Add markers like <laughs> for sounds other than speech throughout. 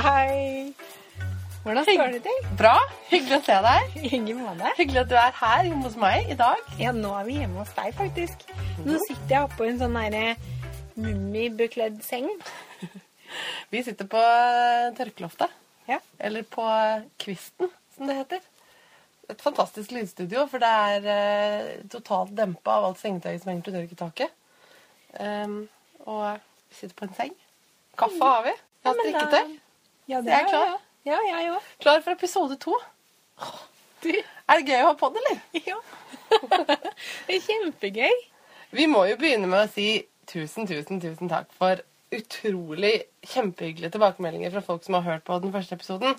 Hei. Hvordan står det til? Bra. Hyggelig å se deg. <laughs> I med deg. Hyggelig at du er her hjemme hos meg i dag. Ja, nå er vi hjemme hos deg, faktisk. Nå sitter jeg oppå en sånn derre mummibekledd seng. <laughs> Vi sitter på eh, tørkeloftet. Ja. Eller på kvisten, som det heter. Et fantastisk lydstudio, for det er eh, totalt dempa av alt sengetøyet som henger til tørketaket. Um, og vi sitter på en seng. Kaffe har vi. Jeg har men da- det Ja, Jeg er klar. Ja, ja jeg òg. Klar for episode to. Er det gøy å ha det, eller? <laughs> Ja. det er kjempegøy. Vi må jo begynne med å si tusen, tusen, tusen takk for utrolig kjempehyggelige tilbakemeldinger fra folk som har hørt på den første episoden.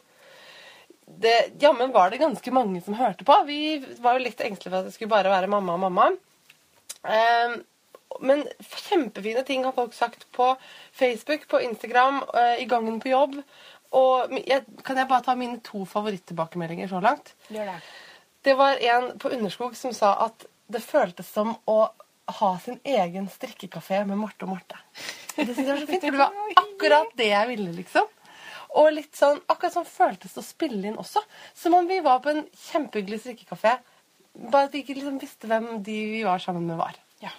Det, jammen var det ganske mange som hørte på. Vi var jo litt engstelige for at det skulle bare være mamma og mamma. Ehm, men kjempefine ting har folk sagt på Facebook, på Instagram, eh, i gangen på jobb. Og jeg, kan jeg bare ta mine to favoritttilbakemeldinger så langt? Gjør det. Det var en på Underskog som sa at det føltes som å ha sin egen strikkekafé med Marte og Marte. Det synes jeg var så fint, for det var akkurat det jeg ville, liksom. Og litt sånn, akkurat sånn føltes det å spille inn også. Som om vi var på en kjempehyggelig strikkekafé. Bare at vi ikke liksom visste hvem de vi var sammen med, var. Ja.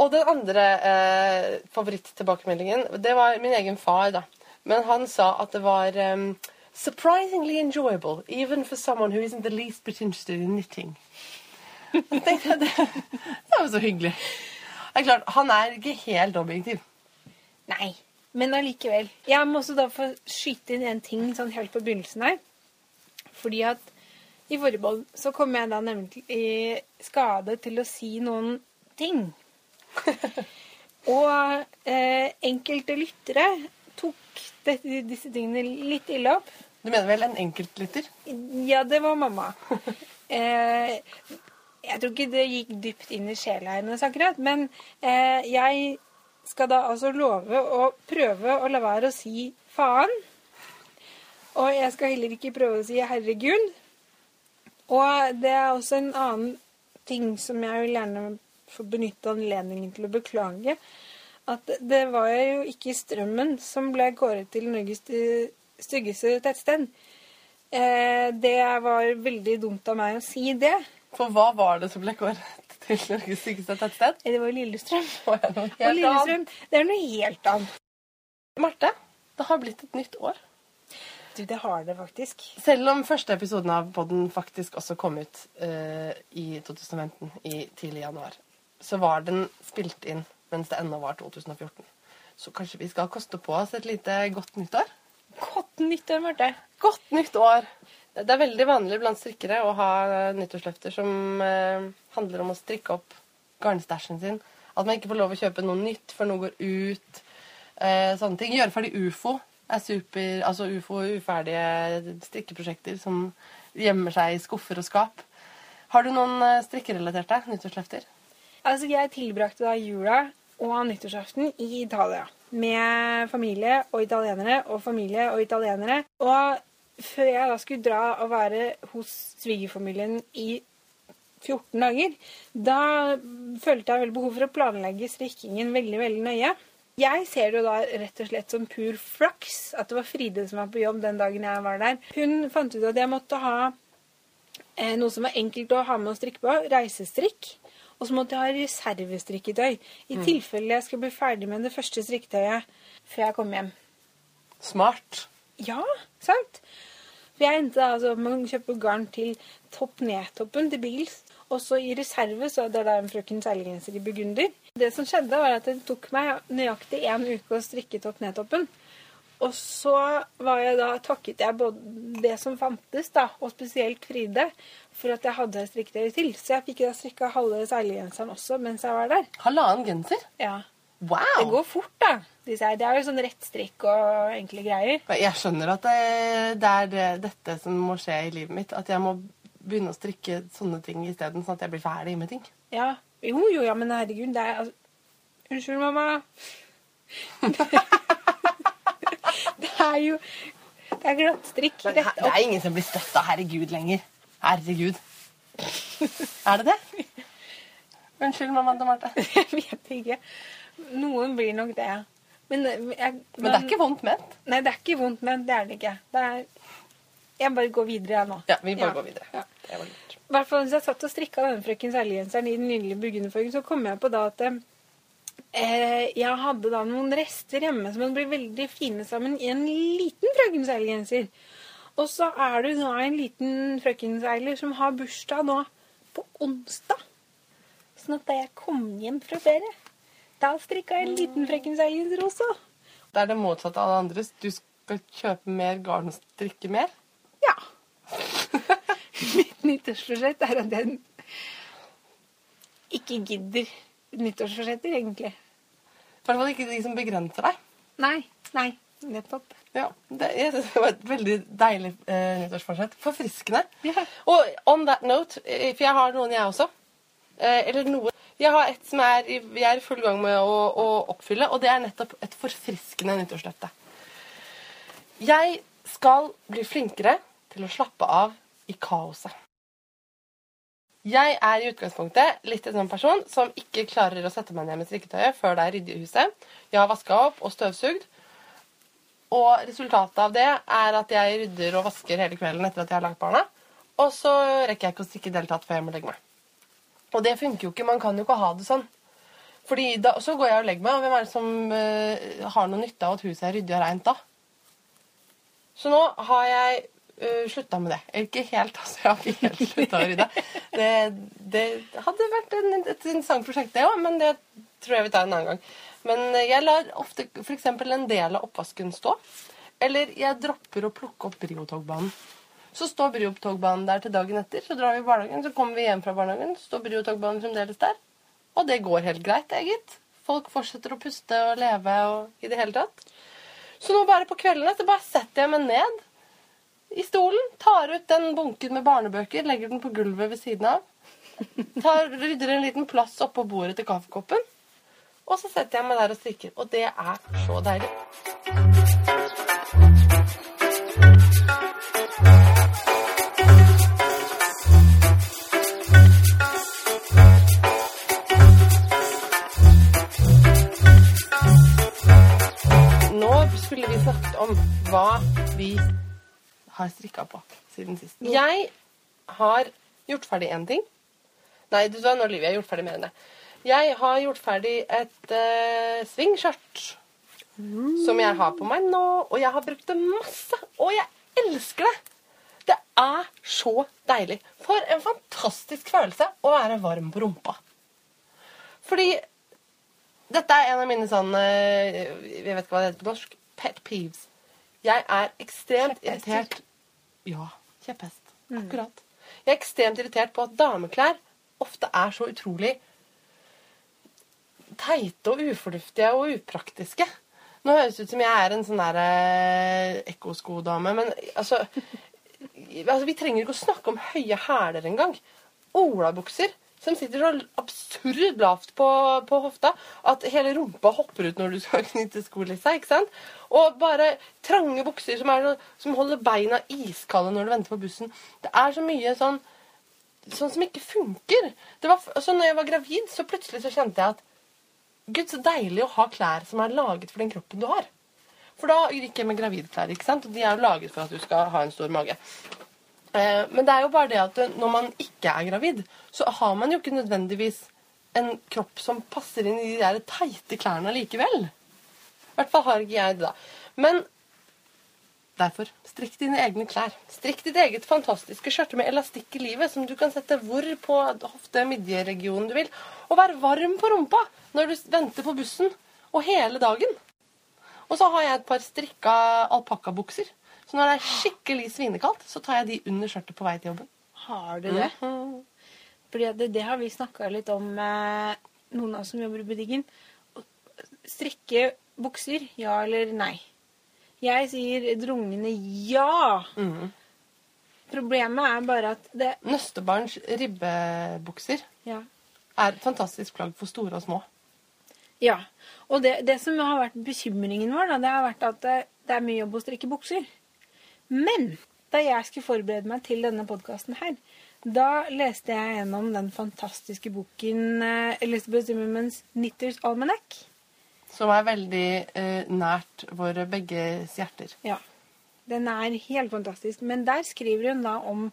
Og den andre eh, favorittilbakemeldingen, det var min egen far, da. Men han sa at det var um, surprisingly enjoyable, even for someone who isn't the least bit interested in knitting. Jeg tenkte, det, det var så hyggelig. Det er klart, Han er ikke helt objektiv. Nei, men allikevel. Jeg må også da få skyte inn en ting sånn helt på begynnelsen her. Fordi at i forrige så kom jeg da nemlig i skade til å si noen ting. <laughs> Og eh, enkelte lyttere dette, disse tingene litt ille opp. Du mener vel en enkeltlytter? Ja, det var mamma. <laughs> Eh, jeg tror ikke det gikk dypt inn i sjela hennes akkurat, men eh, jeg skal da altså love å prøve å la være å si faen. Og jeg skal heller ikke prøve å si herregud. Og det er også en annen ting som jeg vil gjerne få benytte anledningen til å beklage. At det var jo ikke Strømmen som ble kåret til Norges eh, styggeste tettsted. Eh, det var veldig dumt av meg å si det. For hva var det som ble kåret til Norges styggeste tettsted? Det var Lillestrøm. Og Lillestrøm, det er noe helt annet. Marte, det har blitt et nytt år. Du, det har det faktisk. Selv om første episoden av podden faktisk også kom ut uh, i 2015, i tidlig januar, så var den spilt inn mens det ennå var 2014. Så kanskje vi skal koste på oss et lite godt nyttår? Godt nyttår, Marte. Godt nytt år! Det er veldig vanlig blant strikkere å ha nyttårsløfter som eh, handler om å strikke opp garnstæsjen sin. At man ikke får lov å kjøpe noe nytt før noe går ut. Eh, sånne ting. Gjøre ferdig ufo er super Altså ufo uferdige strikkeprosjekter som gjemmer seg i skuffer og skap. Har du noen eh, strikkerelaterte nyttårsløfter? Altså, jeg tilbrakte da jula og nyttårsaften i Italia. Med familie og italienere og familie og italienere. Og før jeg da skulle dra og være hos svigerfamilien i 14 dager, da følte jeg veldig behov for å planlegge strikkingen veldig, veldig nøye. Jeg ser det jo da rett og slett som pur flaks at det var Fride som var på jobb den dagen jeg var der. Hun fant ut at jeg måtte ha eh, noe som var enkelt å ha med å strikke på. Reisestrikk. Og så måtte jeg ha reservestrikketøy. I tilfelle jeg skulle bli ferdig med det første strikketøyet før jeg kom hjem. Smart. Ja, sant? For jeg endte altså med å kjøpe garn til topp ned-toppen til Bils. Og så i reserve så er det en frøken seilergenser i burgunder. Det som skjedde, var at det tok meg nøyaktig én uke å strikke topp ned-toppen. Og så var jeg da, takket jeg både det som fantes, da, og spesielt Fride, for at jeg hadde strikketøy til. Så jeg fikk da strikka halve seilergenseren også mens jeg var der. Halvannen genser. Ja. Wow! Det går fort, da. disse her. Det er jo sånn rett strikk og enkle greier. Jeg skjønner at det, det er det, dette som må skje i livet mitt. At jeg må begynne å strikke sånne ting isteden, sånn at jeg blir ferdig med ting. Ja. Jo, jo, ja, men herregud, det er altså Unnskyld, mamma. <laughs> det er jo Det er glattstrikk Men her- det er ingen som blir støtta herregud lenger. Herregud. Er det det? Unnskyld, mamma til Marte. <laughs> Jeg vet ikke. Noen blir nok det. Men, eh, jeg, Men det er ikke vondt ment. Nei, det er ikke vondt, men det er det ikke. Det er, jeg bare går videre, jeg nå. Ja, vi bare Ja. går videre. Ja. Det var lurt. I hvert fall jeg satt og strikka denne Frøken Særlig-genseren i den nydelige burgunderfargen, så kom jeg på da at eh, jeg hadde da noen rester hjemme som hadde blitt veldig fine sammen i en liten Frøken Særlig-genser. Og så er det da en liten frøkenseiler som har bursdag nå på onsdag. Sånn at da jeg kom hjem fra ferie, da strikka jeg en liten frøkenseiler også. Det er det motsatte av det andre. Du skal kjøpe mer garn og strikke mer. Ja. <laughs> Mitt nyttårsforsett er at jeg ikke gidder nyttårsforsetter, egentlig. I hvert fall ikke de som begrenser deg. Nei. Nei. Nettopp. Ja, det, det var et veldig deilig eh, nyttårsforsett. Forfriskende. Yeah. Og on that note, eh, for jeg har noen jeg også. Eh, eller noe. Jeg har et som er, jeg er i full gang med å, å oppfylle, og det er nettopp et forfriskende nyttårsløfte. Jeg skal bli flinkere til å slappe av i kaoset. Jeg er i utgangspunktet litt en sånn person som ikke klarer å sette meg ned med strikketøyet før det er ryddig i huset. Jeg har vaska opp og støvsugd. Og resultatet av det er at jeg rydder og vasker hele kvelden etter at jeg har lagt barna. Og så rekker jeg ikke å strikke i det hele tatt før jeg må legge meg. Og det funker jo ikke. Man kan jo ikke ha det sånn. Fordi da, Så går jeg og legger meg, og hvem er det som uh, har noe nytte av at huset er ryddig og reint da? Så nå har jeg uh, slutta med det. Ikke helt, altså. Jeg har ikke helt slutta å rydde. Det, det hadde vært en, et interessant prosjekt, det òg, men det tror jeg vi tar en annen gang. Men jeg lar ofte f.eks. en del av oppvasken stå. Eller jeg dropper å plukke opp Brio-togbanen. Så står Brio-togbanen der til dagen etter. Så drar vi i barnehagen, så kommer vi hjem fra barnehagen, så står Brio-togbanen fremdeles der. Og det går helt greit, gitt. Folk fortsetter å puste og leve og i det hele tatt. Så nå bare på kveldene så bare setter jeg meg ned i stolen, tar ut den bunken med barnebøker, legger den på gulvet ved siden av. Tar, rydder en liten plass oppå bordet til kaffekoppen. Og så setter jeg meg der og strikker. Og det er så deilig. Nå skulle vi snakket om hva vi har strikka på siden sist. Jeg har gjort ferdig én ting. Nei, du sa nå, Liv, jeg har gjort ferdig mer enn det. Jeg har gjort ferdig et uh, svingskjørt som jeg har på meg nå, og jeg har brukt det masse. Og jeg elsker det! Det er så deilig. For en fantastisk følelse å være varm på rumpa. Fordi dette er en av mine sånn eh, Jeg vet ikke hva det heter på norsk. Pet peeves. Jeg er ekstremt Kjepphester. irritert Ja, kjepphest. Akkurat. Jeg er ekstremt irritert på at dameklær ofte er så utrolig teite og ufornuftige og upraktiske. Nå høres det ut som jeg er en sånn der eh, ekkosko-dame, men altså, <laughs> altså Vi trenger ikke å snakke om høye hæler engang. Olabukser som sitter så absurd lavt på, på hofta at hele rumpa hopper ut når du skal <laughs> knytte skolissa. ikke sant? Og bare trange bukser som, er, som holder beina iskalde når du venter på bussen. Det er så mye sånn sånn som ikke funker. Det var, f- altså, når jeg var gravid, så plutselig så kjente jeg at Gud, så deilig å ha klær som er laget for den kroppen du har. For da gikk jeg med gravidklær, ikke sant? og de er jo laget for at du skal ha en stor mage. Eh, men det er jo bare det at når man ikke er gravid, så har man jo ikke nødvendigvis en kropp som passer inn i de der teite klærne likevel. I hvert fall har ikke jeg det, da. Men derfor, strikk dine egne klær. Strikk ditt eget fantastiske skjørte med elastikk i livet, som du kan sette hvor på hofte-midjeregionen du vil. Og vær varm på rumpa når du venter på bussen, og hele dagen. Og så har jeg et par strikka alpakkabukser. Så når det er skikkelig svinekaldt, så tar jeg de under skjørtet på vei til jobben. Har du det? Mm. Fordi det, det har vi snakka litt om, eh, noen av oss som jobber i butikken. Strekke bukser, ja eller nei? Jeg sier drungende ja. Mm. Problemet er bare at det Nøstebarns ribbebukser Ja. er et fantastisk plagg for store og små. ja. Og det, det som har vært bekymringen vår, da, det har vært at det, det er mye jobb å strikke bukser. Men da jeg skulle forberede meg til denne podkasten her, da leste jeg gjennom den fantastiske boken eh, Elizabeth Zimmermans 'Knitters Almanac'. som er veldig eh, nært våre begges hjerter. Ja. Den er helt fantastisk. Men der skriver hun da om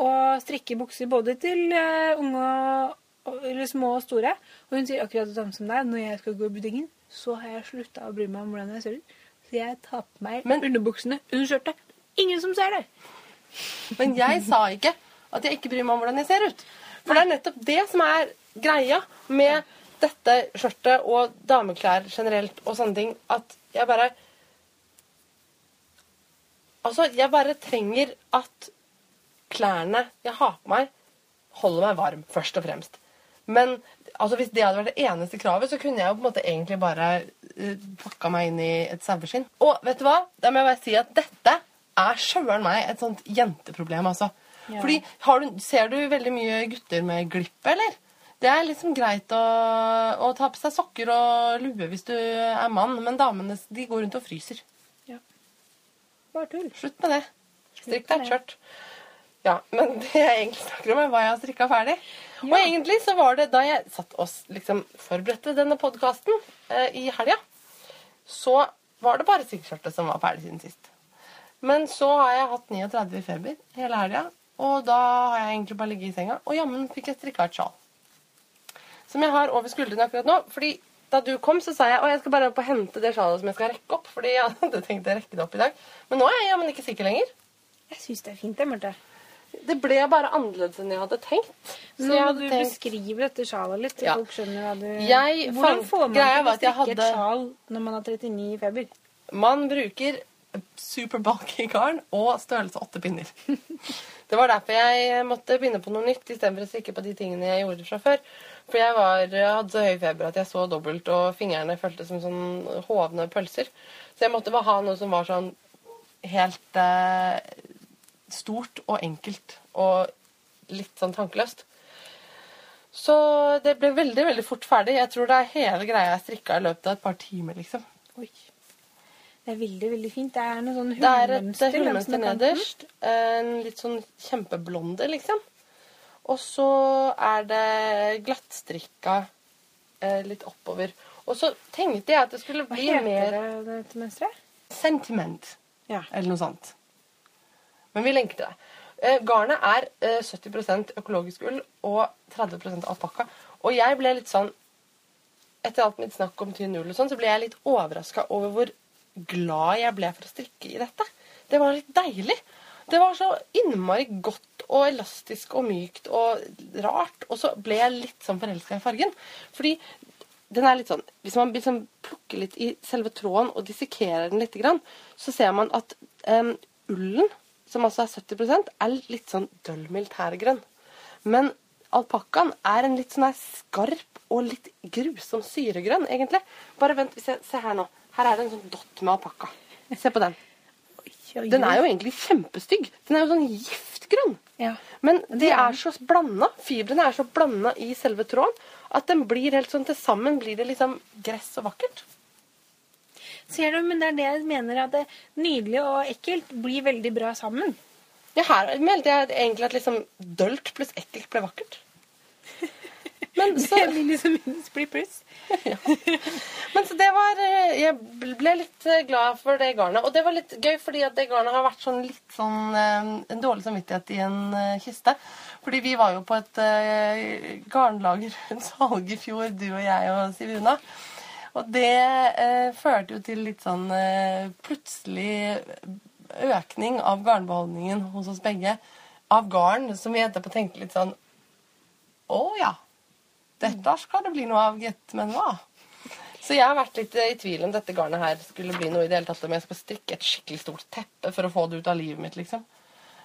å strikke bukser både til eh, unge eller små og store. Og hun sier akkurat det samme som deg. Når jeg skal gå i butikken, så har jeg slutta å bry meg om hvordan jeg ser ut. Så jeg tar på meg Men- underbuksene under skjørtet. Ingen som ser det. Men jeg sa ikke at jeg ikke bryr meg om hvordan jeg ser ut. For det er nettopp det som er greia med dette skjørtet og dameklær generelt og sånne ting, at jeg bare Altså, jeg bare trenger at klærne jeg har på meg, holder meg varm, først og fremst. Men altså, hvis det hadde vært det eneste kravet, så kunne jeg jo på en måte egentlig bare uh, pakka meg inn i et saueskinn. Og vet du hva? Da må jeg bare si at dette er sjøren meg et sånt jenteproblem, altså. Ja. Fordi har du, ser du veldig mye gutter med glipp, eller? Det er liksom greit å, å ta på seg sokker og lue hvis du er mann, men damene de går rundt og fryser. Ja. Bare tull. Slutt med det. Strikk deg et skjørt. Ja, men det jeg egentlig snakker om, er hva jeg har strikka ferdig. Og egentlig så var det da jeg satt og liksom forberedte denne podkasten eh, i helga, så var det bare strikkeskjørtet som var ferdig siden sist. Men så har jeg hatt 39 i feber hele helga, og da har jeg egentlig bare ligget i senga, og jammen fikk jeg strikka et sjal. Som jeg har over skuldrene akkurat nå. fordi da du kom, så sa jeg at jeg skal bare opp og hente det sjalet som jeg skal rekke opp. fordi jeg hadde tenkt å rekke det opp i dag. Men nå er jeg jammen ikke sikker lenger. Jeg syns det er fint, det, Marte. Det ble bare annerledes enn jeg hadde tenkt. Så Nå må du tenkt beskrive dette sjalet litt, så Ja. folk skjønner hva du Jeg Hvordan fant- får man til å at jeg et hadde- sjal når man har 39 i feber? Man bruker super bulky garn og størrelse åtte pinner. Det var derfor jeg måtte begynne på noe nytt istedenfor å strikke på de tingene jeg gjorde fra før. For jeg var, hadde så høy feber at jeg så dobbelt, og fingrene føltes som sånn hovne pølser. Så jeg måtte bare ha noe som var sånn helt eh, stort og enkelt og litt sånn tankeløst. Så det ble veldig veldig fort ferdig. Jeg tror det er hele greia jeg strikka i løpet av et par timer. liksom. Oi. Det er veldig, veldig fint. Det er noe sånn Det er et hullmønster hullmønster nederst. En litt sånn kjempeblonde, liksom. Og så er det glattstrikka eh, litt oppover. Og så tenkte jeg at det skulle Hva bli heter mer det, dette mønsteret? sentiment. Ja. Eller noe sånt. Men vi lenker til det. Eh, garnet er eh, 70% økologisk ull og 30% alpakka. Og jeg ble litt sånn Etter alt mitt snakk om tynn ull og sånn, så ble jeg litt overraska over hvor glad jeg ble for å strikke i dette. Det var litt deilig. Det var så innmari godt og elastisk og mykt og rart. Og så ble jeg litt sånn forelska i fargen. Fordi den er litt sånn Hvis man liksom plukker litt i selve tråden og dissekerer den litt, så ser man at um, ullen, som altså er 70% er litt sånn døll militærgrønn. Men alpakkaen er en litt sånn her skarp og litt grusom syregrønn, egentlig. Bare vent, jeg, se her nå. Her er det en sånn dott med alpakka. Se på den. Den er jo egentlig kjempestygg. Den er jo sånn giftgrønn. Ja. Men de er så blanda, fibrene er så blanda i selve tråden, at den blir helt sånn til sammen blir det liksom gress og vakkert. Ser du, men det er det jeg mener at det nydelige og ekkelt blir veldig bra sammen. Ja, her meldte jeg egentlig at liksom dølt pluss ekkelt ble vakkert. Men <laughs> så, Det blir liksom minus blir pluss. <laughs> men så det var eh, Jeg ble litt eh, glad for det garnet. Og det var litt gøy, fordi at det garnet har vært sånn litt sånn eh, en dårlig samvittighet i en kiste. Fordi vi var jo på et garnlager <laughs> rundt salg i fjor, du og jeg og Sivuna. Og det eh, førte jo til litt sånn eh, plutselig økning av garnbeholdningen hos oss begge. Av garn som vi etterpå tenkte litt sånn Å ja. Dette skal det bli noe av, gitt. Men hva? Så jeg har vært litt eh, i tvil om dette garnet her skulle bli noe i det hele tatt. Om jeg skal strikke et skikkelig stort teppe for å få det ut av livet mitt, liksom.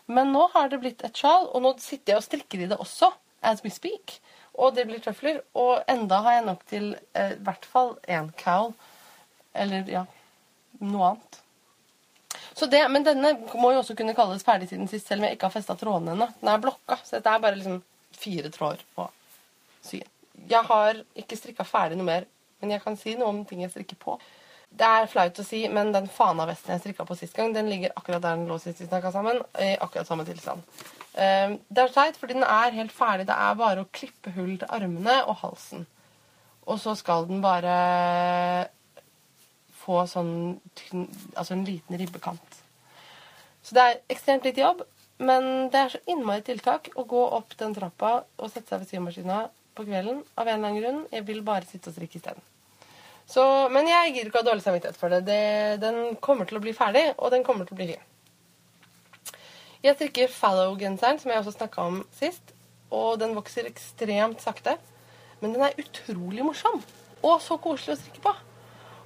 Men nå har det blitt et sjal, og nå sitter jeg og strikker i det også, as we speak. Og det blir tøfler. Og enda har jeg nok til eh, i hvert fall én cowl. Eller ja, noe annet. Det, men denne må jo også kunne kalles ferdig siden sist, selv om jeg ikke har festa trådene ennå. Den er blokka, så dette er bare liksom fire tråder på syen. Jeg har ikke strikka ferdig noe mer, men jeg kan si noe om ting jeg strikker på. Det er flaut å si, men den fana-vesten jeg strikka på sist gang, den ligger akkurat der den lå sist vi snakka sammen. I akkurat samme tilstand. Eh, Det er teit, fordi den er helt ferdig. Det er bare å klippe hull til armene og halsen. Og så skal den bare få sånn tynn Altså en liten ribbekant. Så det er ekstremt lite jobb, men det er så innmari tiltak å gå opp den trappa og sette seg ved symaskina på kvelden av en eller annen grunn. Jeg vil bare sitte og strikke isteden. Men jeg gidder ikke å ha dårlig samvittighet for det. det. Den kommer til å bli ferdig, og den kommer til å bli fin. Jeg strikker Fallow-genseren, som jeg også snakka om sist. Og den vokser ekstremt sakte. Men den er utrolig morsom. Og så koselig å strikke på.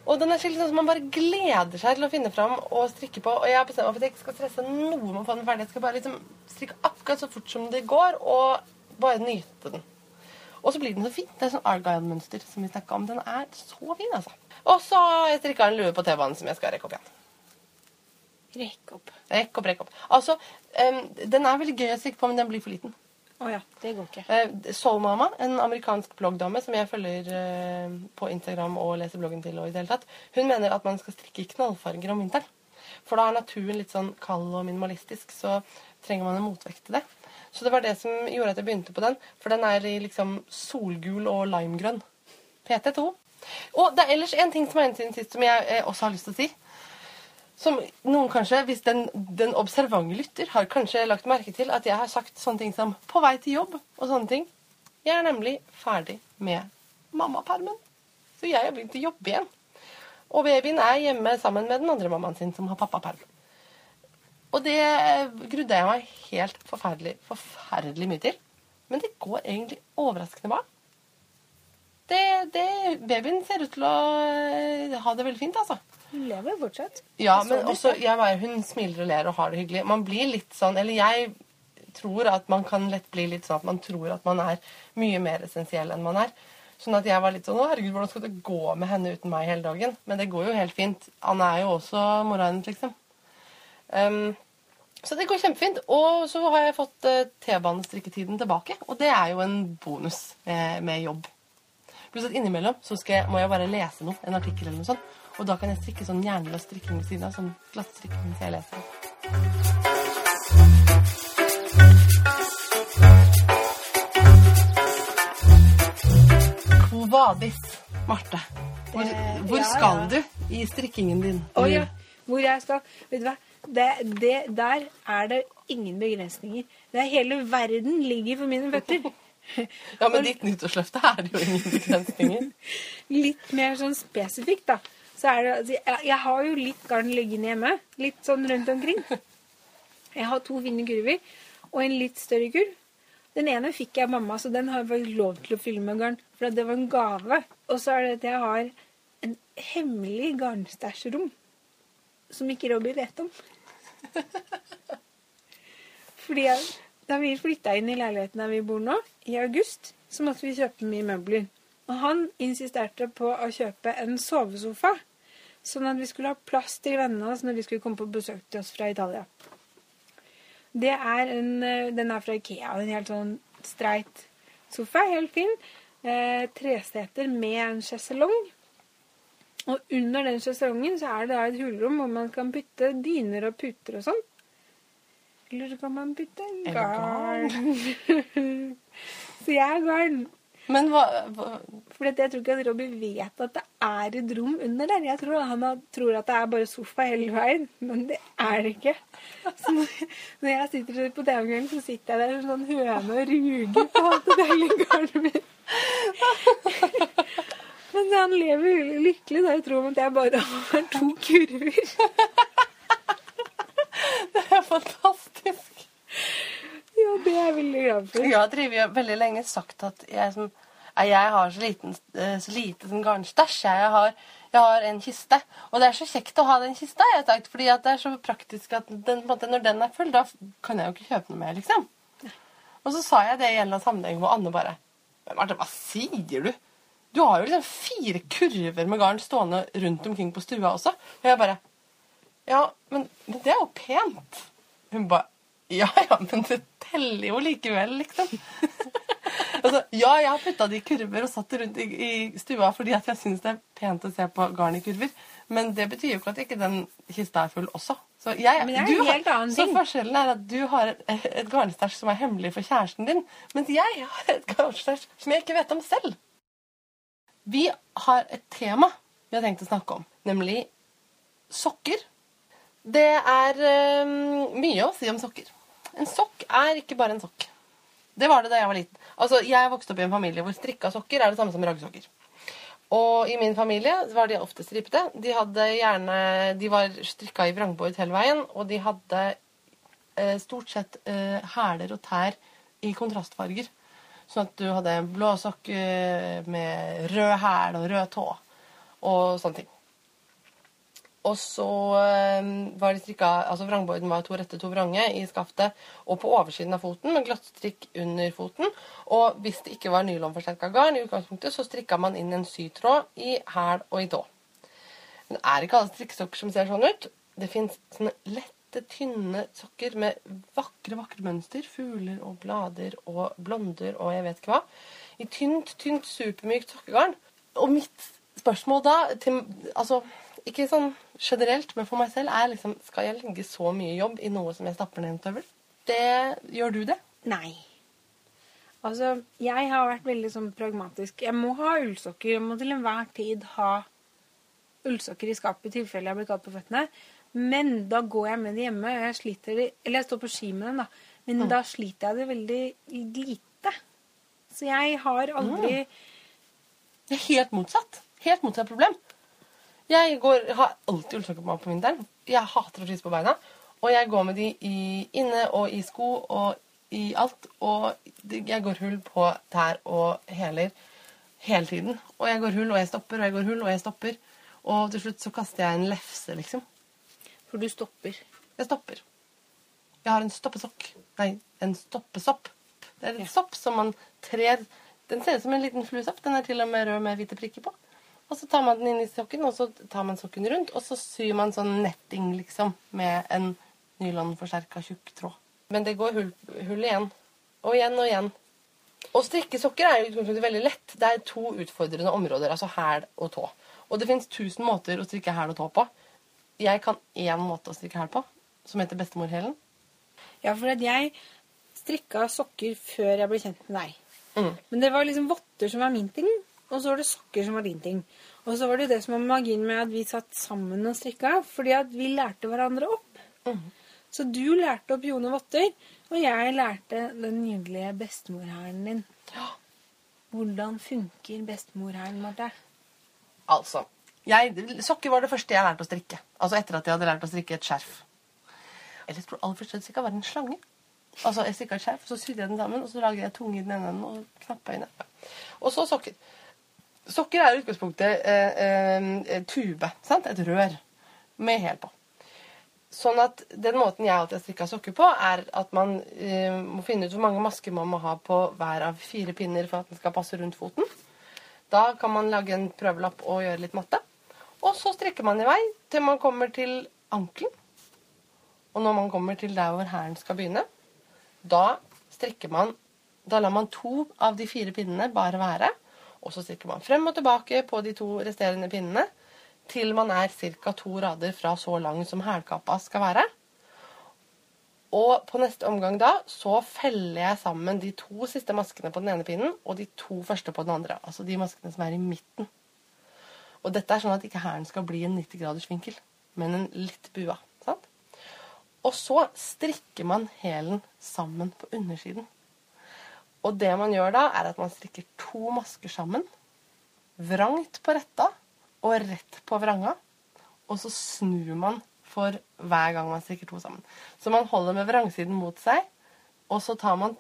Og den er sånn som man bare gleder seg til å finne fram og strikke på. Og jeg har bestemt meg for at jeg ikke skal stresse noe med å få den ferdig. Jeg skal bare liksom strikke akkurat så fort som det går, og bare nyte den. Og så blir den så fin. Det er sånn Argyle-mønster som vi snakka om. Den er så fin, altså. Og så har jeg strikka en lue på T-banen som jeg skal rekke opp igjen. Rekk opp. Rekk opp, rekk opp. Altså, um, den er veldig gøy å strikke på, men den blir for liten. Å ja, det går ikke. Eh, Soulmama, en amerikansk bloggdame som jeg følger eh, på Instagram og leser bloggen til, og i det hele tatt, hun mener at man skal strikke knallfarger om vinteren. For da er naturen litt sånn kald og minimalistisk, så trenger man en motvekt til det. Så det var det som gjorde at jeg begynte på den, for den er i liksom solgul og limegrønn. PT2. Og det er ellers en ting som er en siden sist som jeg eh, også har lyst til å si. Som noen kanskje, hvis den, den observante lytter, har kanskje lagt merke til at jeg har sagt sånne ting som 'på vei til jobb' og sånne ting. Jeg er nemlig ferdig med mammapermen. Så jeg har begynt å jobbe igjen. Og babyen er hjemme sammen med den andre mammaen sin, som har pappaperm. Og det grudde jeg meg helt forferdelig, forferdelig mye til. Men det går egentlig overraskende bra. Det, det, babyen ser ut til å eh, ha det veldig fint, altså. Hun lever fortsatt. Ja, men også, jeg hun smiler og ler og har det hyggelig. Man blir litt sånn, eller jeg tror at man kan lett bli litt sånn at man tror at man er mye mer essensiell enn man er. Sånn at jeg var litt sånn, herregud, hvordan skal det gå med henne uten meg hele dagen? Men det går jo helt fint. Anne er jo også mora hennes, liksom. Um, så det går kjempefint. Og så har jeg fått uh, T-banestrikketiden tilbake. Og det er jo en bonus med, med jobb. Pluss at innimellom så jeg, må jeg bare lese noe, en artikkel eller noe sånt. Og da kan jeg strikke sånn jernløs strikking ved siden av. Sånn glattstrikking mens jeg leser. Quo vadis, Marte? Hvor, Eh, hvor ja, skal ja. du i strikkingen din? Å ja, hvor jeg skal Vet du hva? Det, det, der er det ingen begrensninger. Det er hele verden ligger for mine føtter. <laughs> Ja, men ditt nyttårsløfte er det jo ingen begrensninger. <laughs> Litt mer sånn spesifikt, da. Så er det, altså, jeg, jeg har jo litt garn liggende hjemme. Litt sånn rundt omkring. Jeg har to fine kurver og en litt større kurv. Den ene fikk jeg av mamma, så den har jeg faktisk lov til å fylle med garn. For det var en gave. Og så er det at jeg har en hemmelig garnstæsjrom som ikke Robbie vet om. Fordi jeg, da vi flytta inn i leiligheten der vi bor nå, i august, så måtte vi kjøpe mye møbler. Og han insisterte på å kjøpe en sovesofa, sånn at vi skulle ha plass til vennene oss når de skulle komme på besøk til oss fra Italia. Det er en, eh, den er fra Ikea, en helt sånn streit sofa, helt fin. Eh, treseter med en sjeselong. Og under den sjeselongen så er det da et hulrom hvor man kan putte dyner og puter og sånn. Eller så kan man putte en garn. <laughs> så jeg er garn. Men hva, hva For jeg tror ikke at Robbie vet at det er et rom under der. Jeg tror han tror at det er bare sofa hele veien, men det er det ikke. Så når jeg sitter på TV-kvelden, så sitter jeg der som sånn høne og ruger på det deilige garnet mitt. Men han lever lykkelig da i troen at jeg bare har to kurver. Det er fantastisk. Ja, det er jeg veldig glad for. Jeg har drevet veldig lenge sagt at jeg, som, jeg har så, liten, eh, så lite sånn garnstæsj. Jeg, jeg har en kiste. Og det er så kjekt å ha den kista, jeg har sagt, fordi det er så praktisk at den, måte, når den er full, da kan jeg jo ikke kjøpe noe mer, liksom. Og så sa jeg det i en eller annen sammenheng hvor Anne bare Marte, hva sier du? Du har jo liksom fire kurver med garn stående rundt omkring på stua også. Og jeg bare Ja, men det er jo pent. Hun bare Ja, ja, men det teller jo likevel, liksom. <laughs> altså, ja, jeg har putta det i kurver og satt det rundt i, i stua fordi jeg syns det er pent å se på garn i kurver. Men det betyr jo ikke at ikke den kista er full også. Så, jeg, Men det er du en har- helt annen så ting. forskjellen er at du har et, et garnstæsj som er hemmelig for kjæresten din, mens jeg har et garnstæsj som jeg ikke vet om selv. Vi har et tema vi har tenkt å snakke om, nemlig sokker. Det er um, mye å si om sokker. En sokk er ikke bare en sokk. Det var det da jeg var liten. Altså, Jeg vokste opp i en familie hvor strikka sokker er det samme som raggsokker. Og i min familie var de ofte stripete. De hadde gjerne, de var strikka i vrangbord hele veien, og de hadde eh, stort sett eh, hæler og tær i kontrastfarger. Sånn at du hadde blå sokk eh, med rød hæl og rød tå og sånne ting. Og så eh, var de strikka Altså vrangborden var to rette, to vrange i skaftet og på oversiden av foten med glattstrikk under foten. Og hvis det ikke var nylonforsterka garn, i utgangspunktet, så strikka man inn en sytråd i hæl og i tå. Men det er ikke alle strikkesokker som ser sånn ut. Det fins sånne lette, tynne sokker med vakre, vakre mønster. Fugler og blader og blonder og jeg vet ikke hva. I tynt, tynt, supermykt sokkegarn. Og mitt spørsmål da til, Altså, ikke sånn generelt, men for meg selv er liksom Skal jeg legge så mye jobb i noe som jeg stapper ned en tøvel? Det Gjør du det? Nei. Altså, jeg har vært veldig sånn pragmatisk. Jeg må ha ullsokker. Jeg må til enhver tid ha ullsokker i skapet i tilfelle jeg blir kald på føttene. Men da går jeg med det hjemme, jeg sliter det Eller jeg står på ski med dem, da. Men da sliter jeg det veldig lite. Så jeg har aldri Det er helt motsatt. Helt motsatt problem. Jeg går, har alltid ullsokker på meg på vinteren. Jeg hater å fryse på beina. Og jeg går med de i, inne og i sko og i alt. Og jeg går hull på tær og hæler hele tiden. Og jeg går hull, og jeg stopper, og jeg går hull, og jeg stopper. Og til slutt så kaster jeg en lefse, liksom. For du stopper. Jeg stopper. Jeg har en stoppesokk. Nei, en stoppesopp. Det er en Ja. sopp som man trer Den ser ut som en liten fluesopp. Den er til og med rød med hvite prikker på. Og så tar man den inn i sokken, og så tar man sokken rundt, og så syr man sånn netting, liksom, med en nylonforsterka tjukk tråd. Men det går hull, hull igjen. Og igjen og igjen. Å strikke sokker er jo veldig lett. Det er to utfordrende områder, altså hæl og tå. Og det fins tusen måter å strikke hæl og tå på. Jeg kan én måte å strikke hæl på, som heter bestemorhælen. Ja, for at jeg strikka sokker før jeg ble kjent med deg. Mm. Men det var liksom votter som var min ting, og så var det sokker som var din ting. Og så var det det som var magien med at vi satt sammen og strikka, fordi at vi lærte hverandre opp. Mm. Så du lærte opp Jone votter, og jeg lærte den nydelige bestemorhæren din. Hvordan funker bestemorhæren, Marte? Altså jeg, Sokker var det første jeg lærte å strikke. Altså etter at jeg hadde lært å strikke et skjerf. Eller jeg tror aller første jeg strikka, var en slange. Altså Jeg strikka et skjerf, så sydde jeg den sammen, og så laget jeg tunge i den ene enden og knappa i den andre. Og så sokker. Sokker er i utgangspunktet eh, eh, tube. sant? Et rør med hæl på. Sånn at Den måten jeg alltid har strikka sokker på, er at man eh, må finne ut hvor mange masker man må ha på hver av fire pinner for at den skal passe rundt foten. Da kan man lage en prøvelapp og gjøre litt matte. Og så strikker man i vei til man kommer til ankelen. Og når man kommer til der hvor hælen skal begynne, da strikker man Da lar man to av de fire pinnene bare være. Og så strikker man frem og tilbake på de to resterende pinnene til man er ca. to rader fra så lang som hælkappa skal være. Og på neste omgang da så feller jeg sammen de to siste maskene på den ene pinnen og de to første på den andre. Altså de maskene som er i midten. Og dette er sånn at ikke hælen skal bli en 90 graders vinkel, men en litt bua. sant? Og så strikker man hælen sammen på undersiden. Og det man gjør da, er at man strikker to masker sammen. Vrangt på retta og rett på vranga. Og så snur man for hver gang man strikker to sammen. Så man holder med vrangsiden mot seg, og så tar man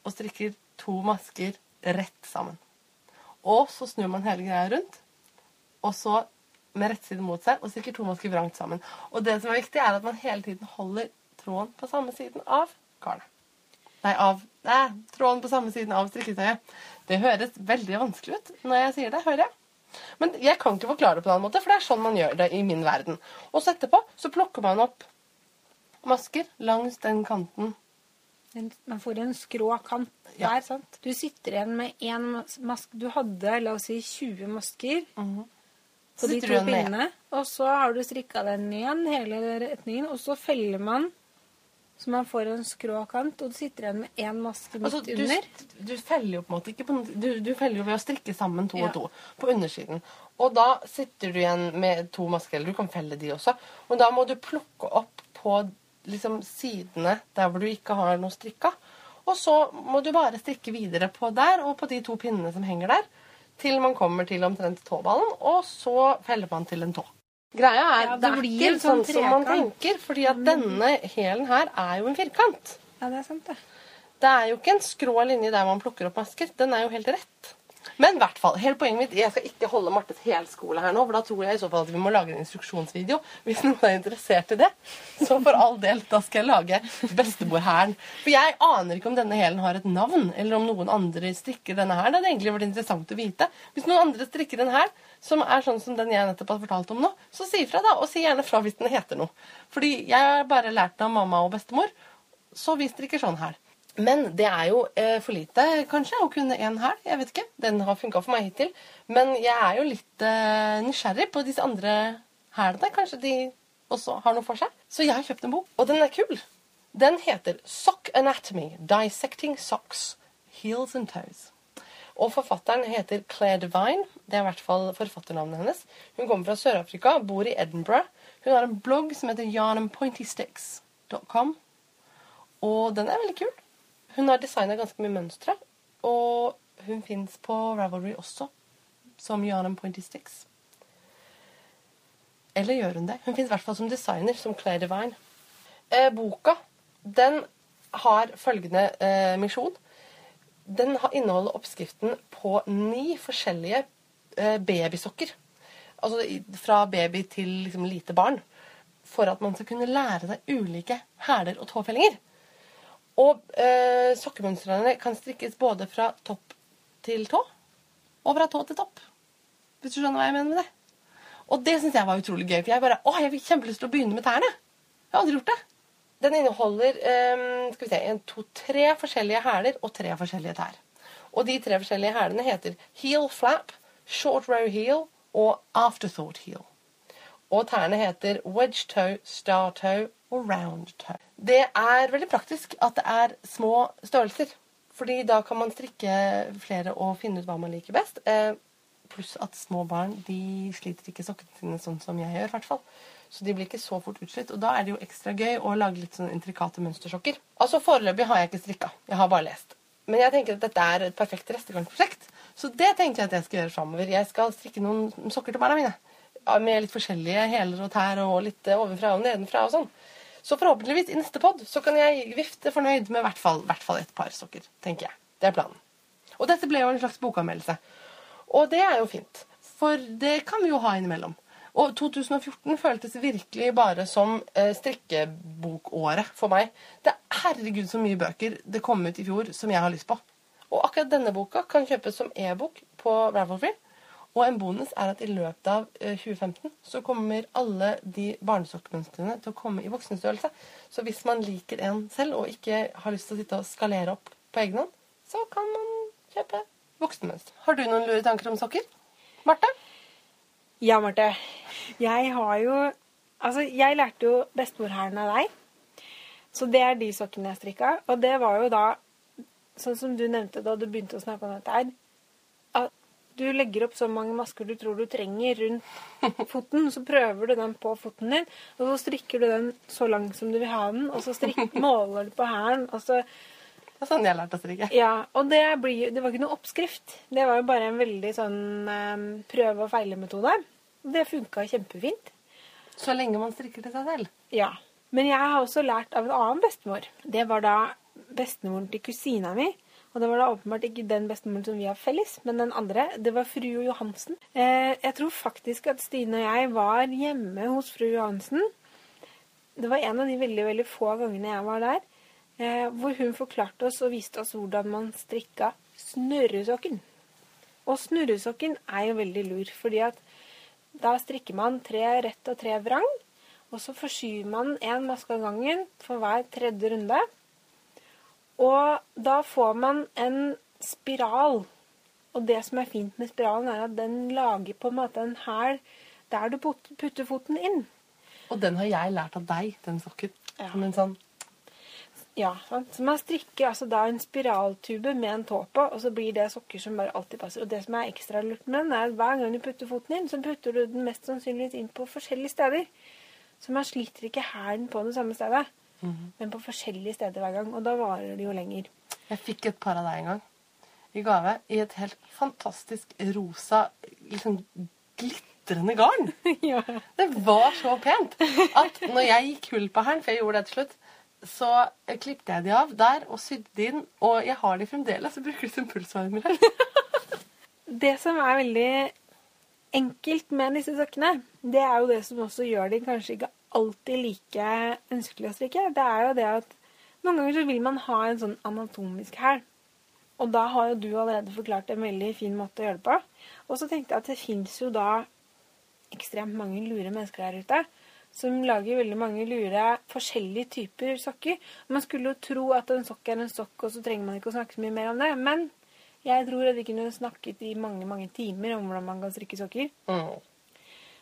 og strikker to masker rett sammen. Og så snur man hele greia rundt, og så med rettsiden mot seg, og strikker to masker vrangt sammen. Og det som er viktig, er at man hele tiden holder tråden på samme siden av garnet. Nei, av nei, tråden på samme siden av strikketøyet. Det høres veldig vanskelig ut når jeg sier det, hører jeg. Men jeg kan ikke forklare det på en annen måte, for det er sånn man gjør det i min verden. Og så etterpå så plukker man opp masker langs den kanten. Man får en skrå kant Ja. der, sant? Du sitter igjen med én maske Du hadde, la oss si, 20 masker Så på de to pinnene. Og så har du strikka den igjen hele retningen, og så feller man Så man får en skrå kant, og du sitter igjen med én maske midt Altså, du, under. du feller jo på en måte ikke på du, du feller jo ved å strikke sammen to Ja. og to på undersiden. Og da sitter du igjen med to masker, eller du kan felle de også. Og da må du plukke opp på liksom, sidene der hvor du ikke har noe strikka. Og så må du bare strikke videre på der og på de to pinnene som henger der, til man kommer til omtrent tåballen, og så feller man til en tå. Greia er, Ja, det, det blir ikke sånn sånn som man tenker, fordi at denne hælen her er jo en firkant. Ja, det er sant, det. Det er jo ikke en skrå linje der man plukker opp masker. Den er jo helt rett. Men i hvert fall, hele poenget mitt, jeg skal ikke holde Martes helskole her nå, for da tror jeg i så fall at vi må lage en instruksjonsvideo. Hvis noen er interessert i det, så for all del, da skal jeg lage bestemorhæren. For jeg aner ikke om denne hælen har et navn, eller om noen andre strikker denne her. Det hadde egentlig vært interessant å vite. Hvis noen andre strikker en hæl som er sånn som den jeg nettopp har fortalt om nå, så si ifra, da. Og si gjerne fra hvis den heter noe. Fordi jeg har bare lært den av mamma og bestemor, så vis dere ikke sånn her. Men det er jo eh, for lite, kanskje, å kunne én hæl. Jeg vet ikke. Den har funka for meg hittil. Men jeg er jo litt eh, nysgjerrig på disse andre hælene. Kanskje de også har noe for seg. Så jeg har kjøpt en bok, og den er kul. Den heter Sock Anatomy. Dissecting Socks. Heels and Toes. Og forfatteren heter Claire Devine. Det er i hvert fall forfatternavnet hennes. Hun kommer fra Sør-Afrika, bor i Edinburgh. Hun har en blogg som heter yarnandpointysticks.com. Og den er veldig kul. Hun har designa ganske mye mønstre. Og hun fins på Ravelry også, som Yarn Eller gjør hun det? Hun fins i hvert fall som designer, som Claire Devine. Eh, boka den har følgende eh, misjon. Den inneholder oppskriften på ni forskjellige eh, babysokker. Altså fra baby til liksom, lite barn. For at man skal kunne lære seg ulike hæler og tåfellinger. Og eh, sokkemønstrene kan strikkes både fra topp til tå og fra tå til topp. Hvis du skjønner hva jeg mener med det. Og det syns jeg var utrolig gøy. For jeg bare, å, jeg fikk kjempelyst til å begynne med tærne. Jeg har aldri gjort det. Den inneholder eh, skal vi se, en, to, tre forskjellige hæler og tre forskjellige tær. Og de tre forskjellige hælene heter heel flap, short row heel og afterthought heel. Og tærne heter wedge toe, star toe og round toe. Det er veldig praktisk at det er små størrelser. Fordi da kan man strikke flere og finne ut hva man liker best. Eh, pluss at små barn de sliter ikke sokkene sine sånn som jeg gjør. i hvert fall. Så de blir ikke så fort utslitt. Og da er det jo ekstra gøy å lage litt sånn intrikate mønstersokker. Altså Foreløpig har jeg ikke strikka. Jeg har bare lest. Men jeg tenker at dette er et perfekt restegarnprosjekt. Så det tenkte jeg at jeg skal gjøre framover. Jeg skal strikke noen sokker til barna mine. Med litt forskjellige hæler og tær og litt eh, ovenfra og nedenfra og sånn. Så forhåpentligvis i neste pod så kan jeg vifte fornøyd med i hvert fall, hvert fall et par sokker. tenker jeg. Det er planen. Og dette ble jo en slags bokanmeldelse. Og det er jo fint. For det kan vi jo ha innimellom. Og 2014 føltes virkelig bare som eh, strikkebokåret for meg. Det er herregud så mye bøker det kom ut i fjor som jeg har lyst på. Og akkurat denne boka kan kjøpes som e-bok på Ravelry. Og en bonus er at i løpet av eh, 2015 så kommer alle de barnesokkmønstrene til å komme i voksenstørrelse. Så hvis man liker en selv og ikke har lyst til å sitte og skalere opp på egen hånd, så kan man kjøpe voksenmønster. Har du noen lure tanker om sokker? Marte? Ja, Marte. Jeg har jo Altså, jeg lærte jo bestemorhælen av deg. Så det er de sokkene jeg strikka. Og det var jo da, sånn som du nevnte da du begynte å snakke om dette her, at du legger opp så mange masker du tror du trenger rundt foten, så prøver du den på foten din, og så strikker du den så lang som du vil ha den, og så strik, <laughs> måler du på hælen, og så Det er sånn jeg lærte lært å strikke. Ja, og det, blir, det var ikke noe oppskrift. Det var jo bare en veldig sånn um, prøve- og feile-metode. Det funka kjempefint. Så lenge man strikker til seg selv. Ja. Men jeg har også lært av en annen bestemor. Det var da bestemoren til kusina mi. Og det var da åpenbart ikke den bestemoren som vi har felles, men den andre. Det var fru Johansen. Eh, jeg tror faktisk at Stine og jeg var hjemme hos fru Johansen. Det var en av de veldig, veldig få gangene jeg var der. Eh, hvor hun forklarte oss og viste oss hvordan man strikka snurresokken. Og snurresokken er jo veldig lur, fordi at da strikker man tre rett og tre vrang, og så forskyver man én maske av gangen for hver tredje runde. Og da får man en spiral. Og det som er fint med spiralen, er at den lager på en måte en hæl der du putter foten inn. Og den har jeg lært av deg, den sokken. Ja. Som en sånn Ja, sant? Så man strikker altså da en spiraltube med en tå på, og så blir det sokker som bare alltid passer. Og det som er ekstra lurt med den, er at hver gang du putter foten inn, så putter du den mest sannsynligvis inn på forskjellige steder. Så man sliter ikke hælen på det samme stedet, men på forskjellige steder hver gang. Og da varer det jo lenger. Jeg fikk et par av deg en gang i gave i et helt fantastisk rosa, liksom glitrende garn. <laughs> ja. Det var så pent at når jeg gikk hull på hælen, for jeg gjorde det til slutt, så klippet jeg de av der og sydde de inn. Og jeg har de fremdeles og bruker de som pulsvarmere. <laughs> Det som er veldig enkelt med disse sokkene, det er jo det som også gjør de kanskje ikke alltid like ønskelig å strikke. Det er jo det at noen ganger så vil man ha en sånn anatomisk hæl. Og da har jo du allerede forklart en veldig fin måte å gjøre det på. Og så tenkte jeg at det fins jo da ekstremt mange lure mennesker der ute som lager veldig mange lure forskjellige typer sokker. Man skulle jo tro at en sokk er en sokk, og så trenger man ikke å snakke så mye mer om det. Men jeg tror at vi kunne snakket i mange mange timer om hvordan man kan strikke sokker. Mm.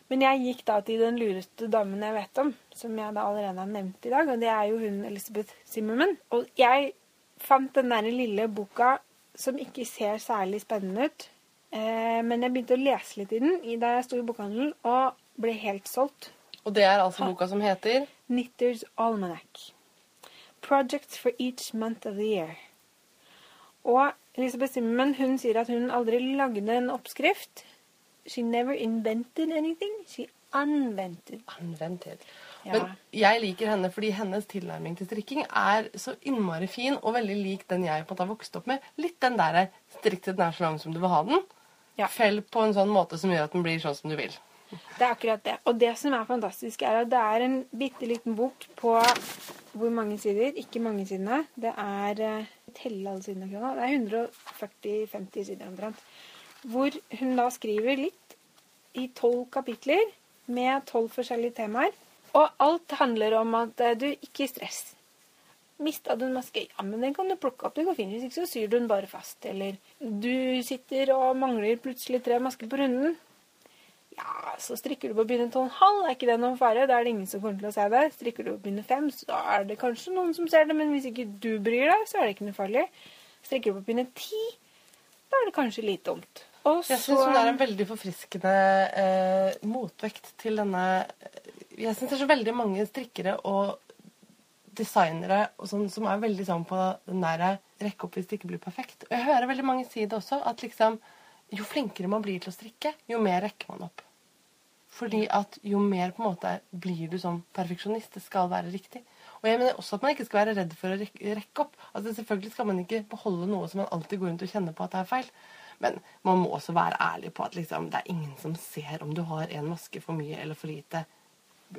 Men jeg gikk da til den lureste damen jeg vet om, som jeg da allerede har nevnt i dag, og det er jo hun Elizabeth Zimmerman. Og jeg fant den der lille boka som ikke ser særlig spennende ut. Eh, men jeg begynte å lese litt i den da jeg sto i bokhandelen, og ble helt solgt. Og det er altså boka som heter Knitters Almanac. Projects for each month of the year. Og Elisabeth Simmen hun sier at hun aldri lagde en oppskrift. She never invented anything. She unvented. Unvented. Ja. Men jeg liker henne fordi hennes tilnærming til strikking er så innmari fin og veldig lik den jeg på en måte har vokst opp med. Litt den der strikk til den er så lang som du vil ha den. Ja. Fell på en sånn måte som gjør at den blir sånn som du vil. Det er akkurat det. Og det som er fantastisk, er at det er en bitte liten bok på hvor mange sider? Ikke mange sidene. Det er eh, Telle alle sidene nå. Det er 140-50 sider omtrent. Hvor hun da skriver litt i tolv kapitler med tolv forskjellige temaer. Og alt handler om at eh, du ikke stress. Mista du en maske? Ja, men den kan du plukke opp. Det går fint. Hvis ikke så syr du den bare fast. Eller du sitter og mangler plutselig tre masker på runden. Ja, så strikker du på pinne to og en halv, er ikke det noen fare. Da er det ingen som kommer til å se det. Strikker du på pinne fem, så er det kanskje noen som ser det, men hvis ikke du bryr deg, så er det ikke noe farlig. Strikker du på pinne ti, da er det kanskje litt dumt. Og Jeg syns det er en veldig forfriskende eh, motvekt til denne Jeg syns det er så veldig mange strikkere og designere og sånn, som er veldig sånn på den der rekke opp hvis det ikke blir perfekt. Og jeg hører veldig mange si det også, at liksom jo flinkere man blir til å strikke, jo mer rekker man opp. Fordi at jo mer på en måte blir du som perfeksjonist. Det skal være riktig. Og jeg mener også at man ikke skal være redd for å rekke, opp. Altså Selvfølgelig skal man ikke beholde noe som man alltid går rundt og kjenner på at det er feil. Men man må også være ærlig på at liksom, det er ingen som ser om du har en maske for mye eller for lite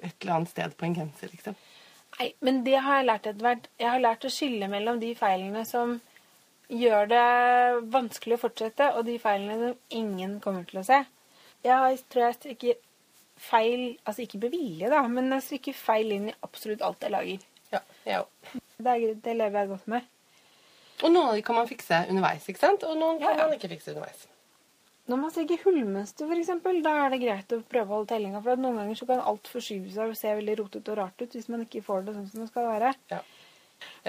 et eller annet sted på en genser. liksom. Nei, men det har jeg lært etter hvert. Jeg har lært å skille mellom de feilene som gjør det vanskelig å fortsette, og de feilene som ingen kommer til å se. Jeg tror jeg strikker feil Altså ikke bevilje, da, men jeg strikker feil inn i absolutt alt jeg lager. Ja, jeg òg. Det, det lever jeg godt med. Og noen av de kan man fikse underveis, ikke sant? og noen kan Ja, ja. man ikke fikse underveis. Når man strikker hullmønster, eksempel, da er det greit å prøve å holde tellinga. For at noen ganger så kan alt forskyve seg og se veldig rotete og rart ut hvis man ikke får det sånn som det skal være. Ja.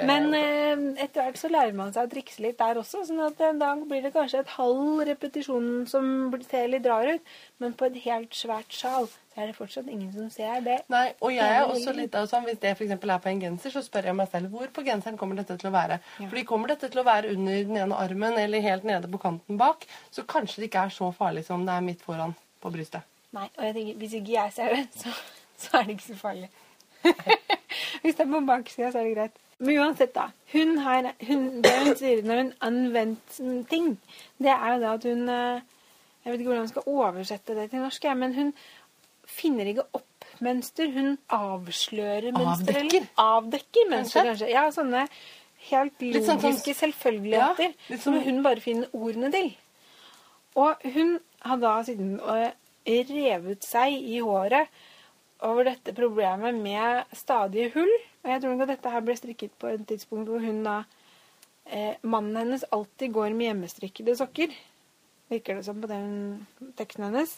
Men Eh, eh, etter hvert så lærer man seg å trikse litt der også. sånn at eh, da blir det kanskje et halv repetisjon som ser litt rar ut. Men på et helt svært sjal så er det fortsatt ingen som ser det. Nei, og jeg er også litt av sånn, Hvis det eksempel er på en genser, så spør jeg meg selv hvor på genseren kommer dette til å være. Ja. Fordi Kommer dette til å være under den ene armen eller helt nede på kanten bak, så kanskje det ikke er så farlig som det er midt foran på brystet. Nei, og jeg tenker, Hvis ikke jeg ser det, så, så er det ikke så farlig. <laughs> <laughs> hvis det er på baksida, så er det greit. Men uansett, da. Hun har, hun, det hun sier når hun anvendt ting, det er jo det at hun eh, Jeg vet ikke hvordan hun skal oversette det til norsk, men hun finner ikke opp mønster. Hun avslører mønster. Avdekker? Avdekker mønster, Kanskje? Ja, sånne helt sånn logiske selvfølgeligheter Ja, som som- hun bare finner ordene til. Og hun har da siden revet seg i håret over dette problemet med stadige hull. Og jeg tror nok at dette her ble strikket på et tidspunkt hvor hun da eh, Mannen hennes alltid går med hjemmestrikkede sokker. Virker det som på den teksten hennes.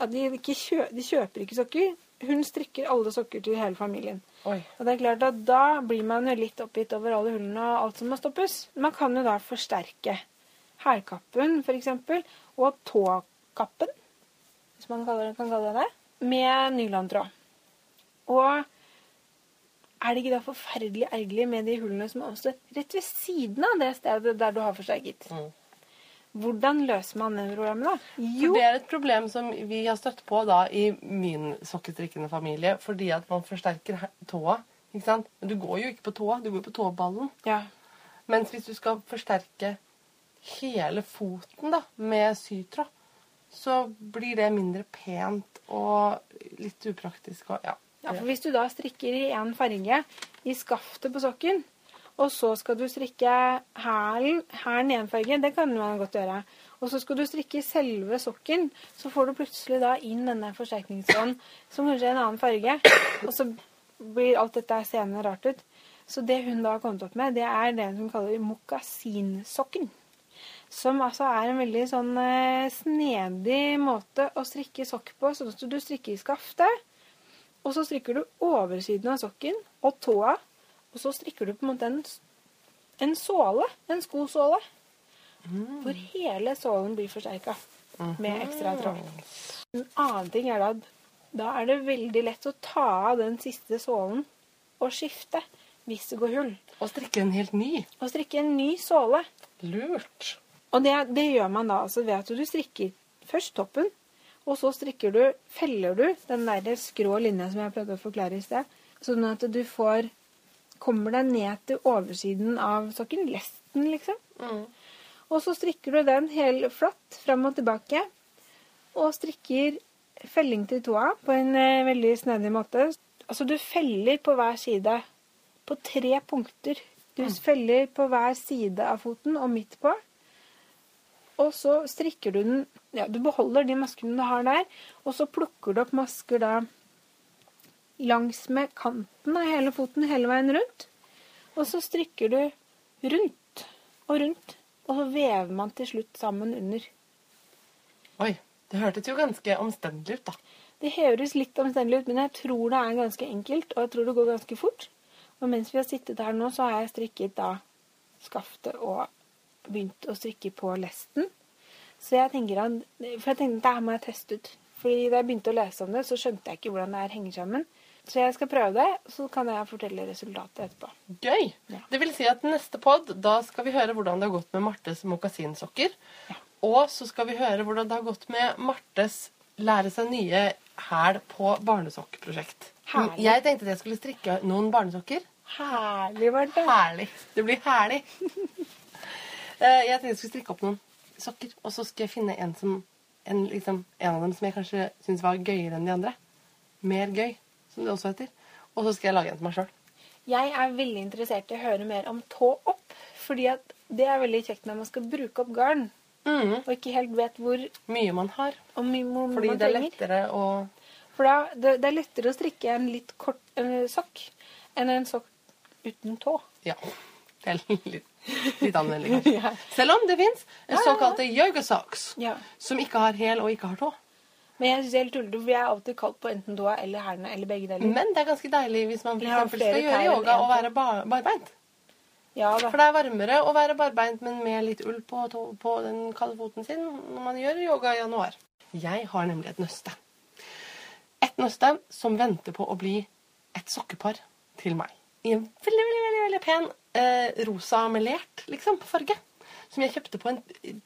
At de, ikke kjø, de kjøper ikke sokker. hun strikker alle sokker til hele familien. Oi. Og det er klart at Da blir man jo litt oppgitt over alle hullene og alt som må stoppes. Man kan jo da forsterke hælkappen f.eks. og tåkappen, hvis man kan kalle det det, med nylontråd. Og er det ikke da forferdelig ergerlig med de hullene som er også rett ved siden av det stedet der du har forsterket? Mm. Hvordan løser man det problemet, da? For det er et problem som vi har støtt på da i min sokkestrikkende familie, fordi at man forsterker tåa. Ikke sant? Men du går jo ikke på tåa, du går på tåballen. ja. Mens hvis du skal forsterke hele foten da, med sytråd, så blir det mindre pent og litt upraktisk. Og, ja. Ja, for Hvis du da strikker i én farge i skaftet på sokken, og så skal du strikke hælen i én farge, det kan man godt gjøre. Og så skal du strikke selve sokken, så får du plutselig da inn denne forsterkningsånden som kanskje er en annen farge. Og så blir alt dette seende rart ut. Så det hun da har kommet opp med, det er det hun kaller mokasinsokken. Som altså er en veldig sånn eh, snedig måte å strikke sokk på, sånn at du strikker i skaftet. Og så strikker du oversiden av sokken og tåa, og så strikker du på en måte en, en såle, en skosåle. Hvor hele sålen blir forsterka med ekstra tråd. En annen ting er at da er det veldig lett å ta av den siste sålen og skifte hvis det går hull. Og strikke en helt ny. Og strikke en ny såle. Lurt. Og det, det gjør man da altså ved at du strikker først toppen, og så strikker du, feller du den der skrå linja som jeg prøvde å forklare i sted, sånn at du får kommer deg ned til oversiden av sokken, lesten liksom. Mm. Og så strikker du den helt flatt fram og tilbake, og strikker felling til tåa på en eh, veldig snedig måte. Altså du feller på hver side på tre punkter. Du feller på hver side av foten og midt på. Og så strikker du den Ja, du beholder de maskene du har der, og så plukker du opp masker da langs med kanten av hele foten hele veien rundt. Og så strikker du rundt og rundt, og så vever man til slutt sammen under. Oi. Det hørtes jo ganske omstendelig ut, da. Det høres litt omstendelig ut, men jeg tror det er ganske enkelt, og jeg tror det går ganske fort. Og mens vi har sittet her nå, så har jeg strikket da skaftet og begynt å strikke på lesten. Så jeg tenker at For jeg tenkte det her må jeg teste ut. Fordi da jeg begynte å lese om det, så skjønte jeg ikke hvordan det her henger sammen. Så jeg skal prøve det, så kan jeg fortelle resultatet etterpå. Gøy. Ja. Det vil si at neste pod, da skal vi høre hvordan det har gått med Martes mokasinsokker. Og så skal vi høre hvordan det har gått med Martes lære seg nye hæl på barnesokkprosjekt. Jeg tenkte at jeg skulle strikke noen barnesokker. Herlig Marte. det. Herlig. Det blir herlig. Eh, jeg tenkte jeg skulle strikke opp noen sokker, og så skal jeg finne en, som, en, liksom, en av dem som jeg kanskje syns var gøyere enn de andre. Mer gøy, som det også heter. Og så skal jeg lage en til meg sjøl. Jeg er veldig interessert i å høre mer om tå opp. Fordi at det er veldig kjekt når man skal bruke opp garn, Mm, og ikke helt vet hvor mye man har. mye hvor Fordi det er lettere å For da, det, det er lettere å strikke en litt kort en sokk enn en sokk uten tå. Ja. Det er litt, litt anvendelig, kanskje. <laughs> Ja. Selv om det fins såkalte yoga socks Ja. som ikke har hæl og ikke har tå. Men jeg synes det er helt tullete, for jeg er alltid kalt på enten tåa eller hælene eller begge deler. Men det er ganske deilig hvis man for eksempel skal gjøre yoga og være bar barbeint. Ja da. For det er varmere å være barbeint, men med litt ull på, på den kalde foten sin når man gjør yoga i januar. Jeg har nemlig et nøste. Et nøste som venter på å bli et sokkepar til meg. I en veldig, veldig, veldig, veldig pen eh, rosa melert liksom, på farge. Som jeg kjøpte på en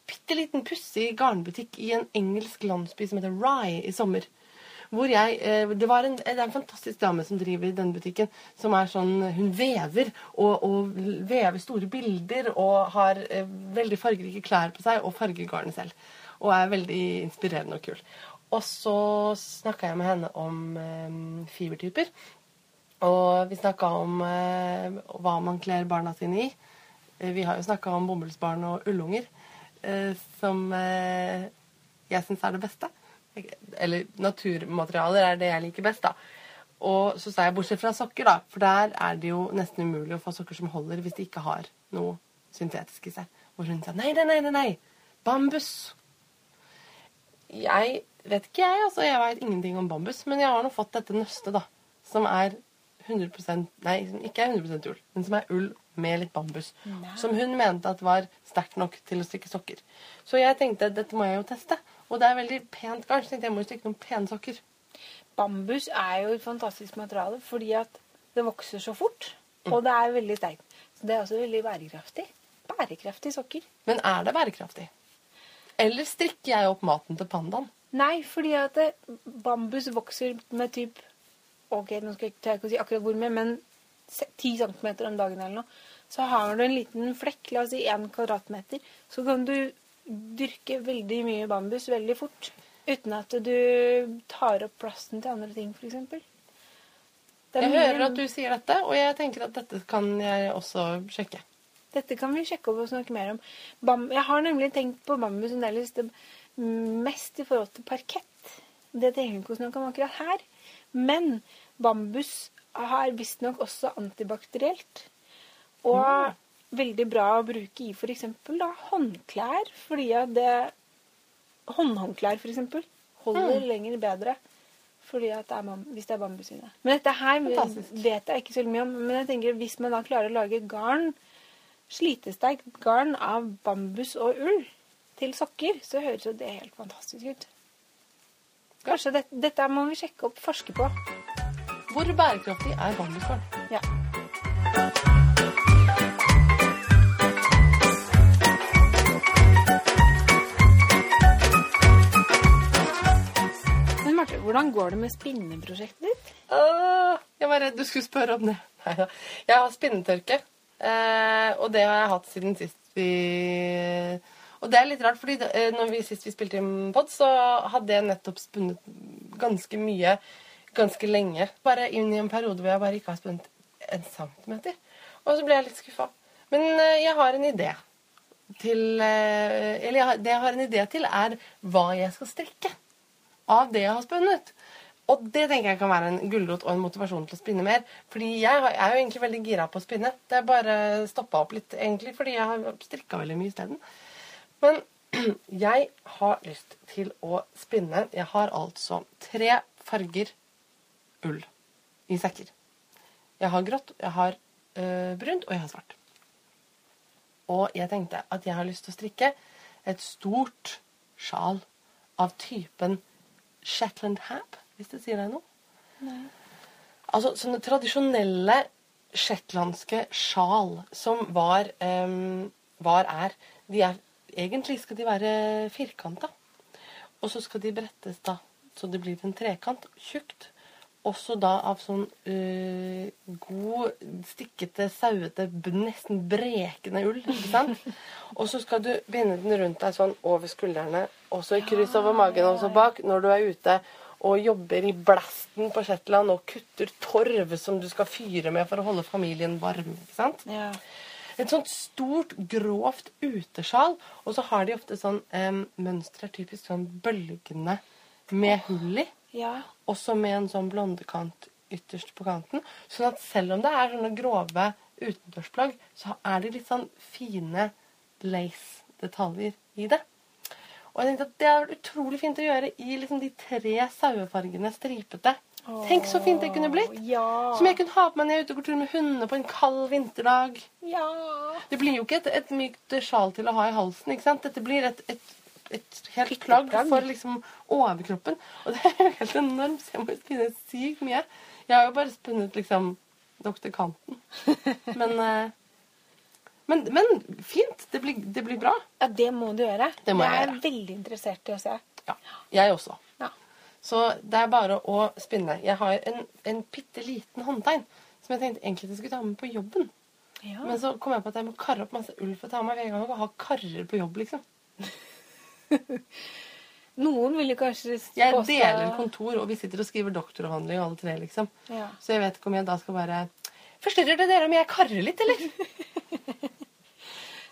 bitte liten pussig garnbutikk i en engelsk landsby som heter Rye i sommer. Hvor jeg, eh, det, en, det er en fantastisk dame som driver den butikken. som er sånn, Hun vever og, og vever store bilder og har eh, veldig fargerike klær på seg og farger garnet selv. Og er veldig inspirerende og kul. Og så snakka jeg med henne om eh, fibertyper. Og vi snakka om eh, hva man kler barna sine i. Eh, Vi har jo snakka om bomullsbarn og ullunger, eh, som eh, jeg syns er det beste. Eller naturmaterialer er det jeg liker best, da. Og så sa jeg bortsett fra sokker, da, for der er det jo nesten umulig å få sokker som holder hvis de ikke har noe syntetisk i seg. Hvor hun sa nei, nei, nei, nei, nei. Bambus. jeg vet ikke, jeg. altså Jeg veit ingenting om bambus. Men jeg har nå fått dette nøstet, da. Som er 100 Nei, som ikke er 100% ull, men som er ull med litt bambus. Nei. Som hun mente at var sterkt nok til å strikke sokker. Så jeg tenkte dette må jeg jo teste. Og det er veldig pent garn, så jeg må jo strikke noen pene sokker. Bambus er jo et fantastisk materiale fordi at det vokser så fort, og det er veldig sterkt. Så det er også veldig bærekraftig. Bærekraftige sokker. Men er det bærekraftig? Eller strikker jeg opp maten til pandaen? Nei, fordi at bambus vokser med typ Ok, nå skal jeg ikke si akkurat hvor mye, men 10 cm om dagen eller noe. Så har du en liten flekk, la oss si 1 kvadratmeter, så kan du dyrke veldig mye bambus veldig fort. Uten at du tar opp plassen til andre ting, f.eks. Jeg hører at du sier dette, og jeg tenker at dette kan jeg også sjekke. Dette kan vi sjekke opp og snakke mer om. Bam jeg har nemlig tenkt på bambus en del mest i forhold til parkett. Det trenger vi ikke å snakke om akkurat her. Men bambus har visstnok også antibakterielt. Og veldig bra å bruke i f.eks. håndklær. Fordi at det Håndhåndklær, f.eks. holder lenger bedre fordi at det er hvis det er bambus i det. Men dette her Fantastisk. vet jeg ikke så mye om. Men jeg tenker hvis man da klarer å lage garn, slitesterkt garn av bambus og ull til sokker, så høres jo det helt fantastisk ut. Kanskje det, dette må vi sjekke opp, forske på. Hvor bærekraftig er bambusgarn? Ja. Men Marte, hvordan går det med spinneprosjektet ditt? Åh, jeg var redd du skulle spørre om det. <laughs> Neida. Jeg har spinnetørke, eh, og det har jeg hatt siden sist vi Og det er litt rart, fordi eh, når vi sist vi spilte inn pod, så hadde jeg nettopp spunnet ganske mye ganske lenge. Bare inn i en periode hvor jeg bare ikke har spunnet en centimeter. Og så ble jeg litt skuffa. Men eh, jeg har en idé til eh, Eller jeg har, det jeg har en idé til, er hva jeg skal strikke av det jeg har spunnet. Og det tenker jeg kan være en gulrot og en motivasjon til å spinne mer. Fordi jeg har- jeg er jo egentlig veldig gira på å spinne. Det er bare stoppa opp litt, egentlig, fordi jeg har strikka veldig mye isteden. Men <clears throat> jeg har lyst til å spinne. Jeg har altså tre farger ull i sekker. Jeg har grått, jeg har øh, brunt, og jeg har svart. Og jeg tenkte at jeg har lyst til å strikke et stort sjal av typen Shetland Hab, hvis det sier deg noe. Altså sånne tradisjonelle shetlandske sjal som var, em, var er De er Egentlig skal de være firkanta. Og så skal de brettes da så det blir en trekant. Tjukt. Også da av sånn uh, god, stikkete, sauete, nesten brekende ull. ikke sant? <laughs> Og så skal du binde den rundt deg sånn over skuldrene, og så i kryss over magen og så bak når du er ute og jobber i blasten på Shetland og kutter torv som du skal fyre med for å holde familien varm. ikke sant? Ja. Et sånt stort, grovt utesjal. Og så har de ofte sånn um, Mønsteret er typisk sånn bølgende med hull i. ja. Også med en sånn blondekant ytterst på kanten. Sånn at selv om det er sånne grove utendørsplagg, så er det litt sånn fine lace-detaljer i det. Og jeg tenkte at det hadde vært utrolig fint å gjøre i liksom de tre sauefargene stripete. Tenk så fint det kunne blitt! Ja. Som jeg kunne ha på meg når jeg er ute og går tur med hundene på en kald vinterdag. ja. Det blir jo ikke et, et mykt sjal til å ha i halsen. ikke sant? Dette blir et, et, et helt plagg, plagg for liksom overkroppen. Og det er jo helt enormt, så jeg må spinne sykt mye. Jeg har jo bare spunnet liksom Dr. Kanten. Men, <laughs> eh, men, men fint. Det blir, det blir bra. Ja, det må du gjøre. Det må jeg jeg gjøre. er veldig interessert i å se. Ja, jeg også. Ja. Så det er bare å spinne. Jeg har en, en bitte liten håndtegn som jeg tenkte egentlig jeg skulle ta med på jobben. Ja. Men så kom jeg på at jeg må karre opp masse ull for å ta med hver gang og ha karrer på jobb. liksom. <laughs> <laughs> Noen vil jo kanskje Jeg deler kontor, og vi sitter og skriver doktoravhandling alle tre. liksom. Ja. Så jeg vet ikke om jeg da skal bare Forstyrrer det dere om jeg karrer litt, eller? <laughs>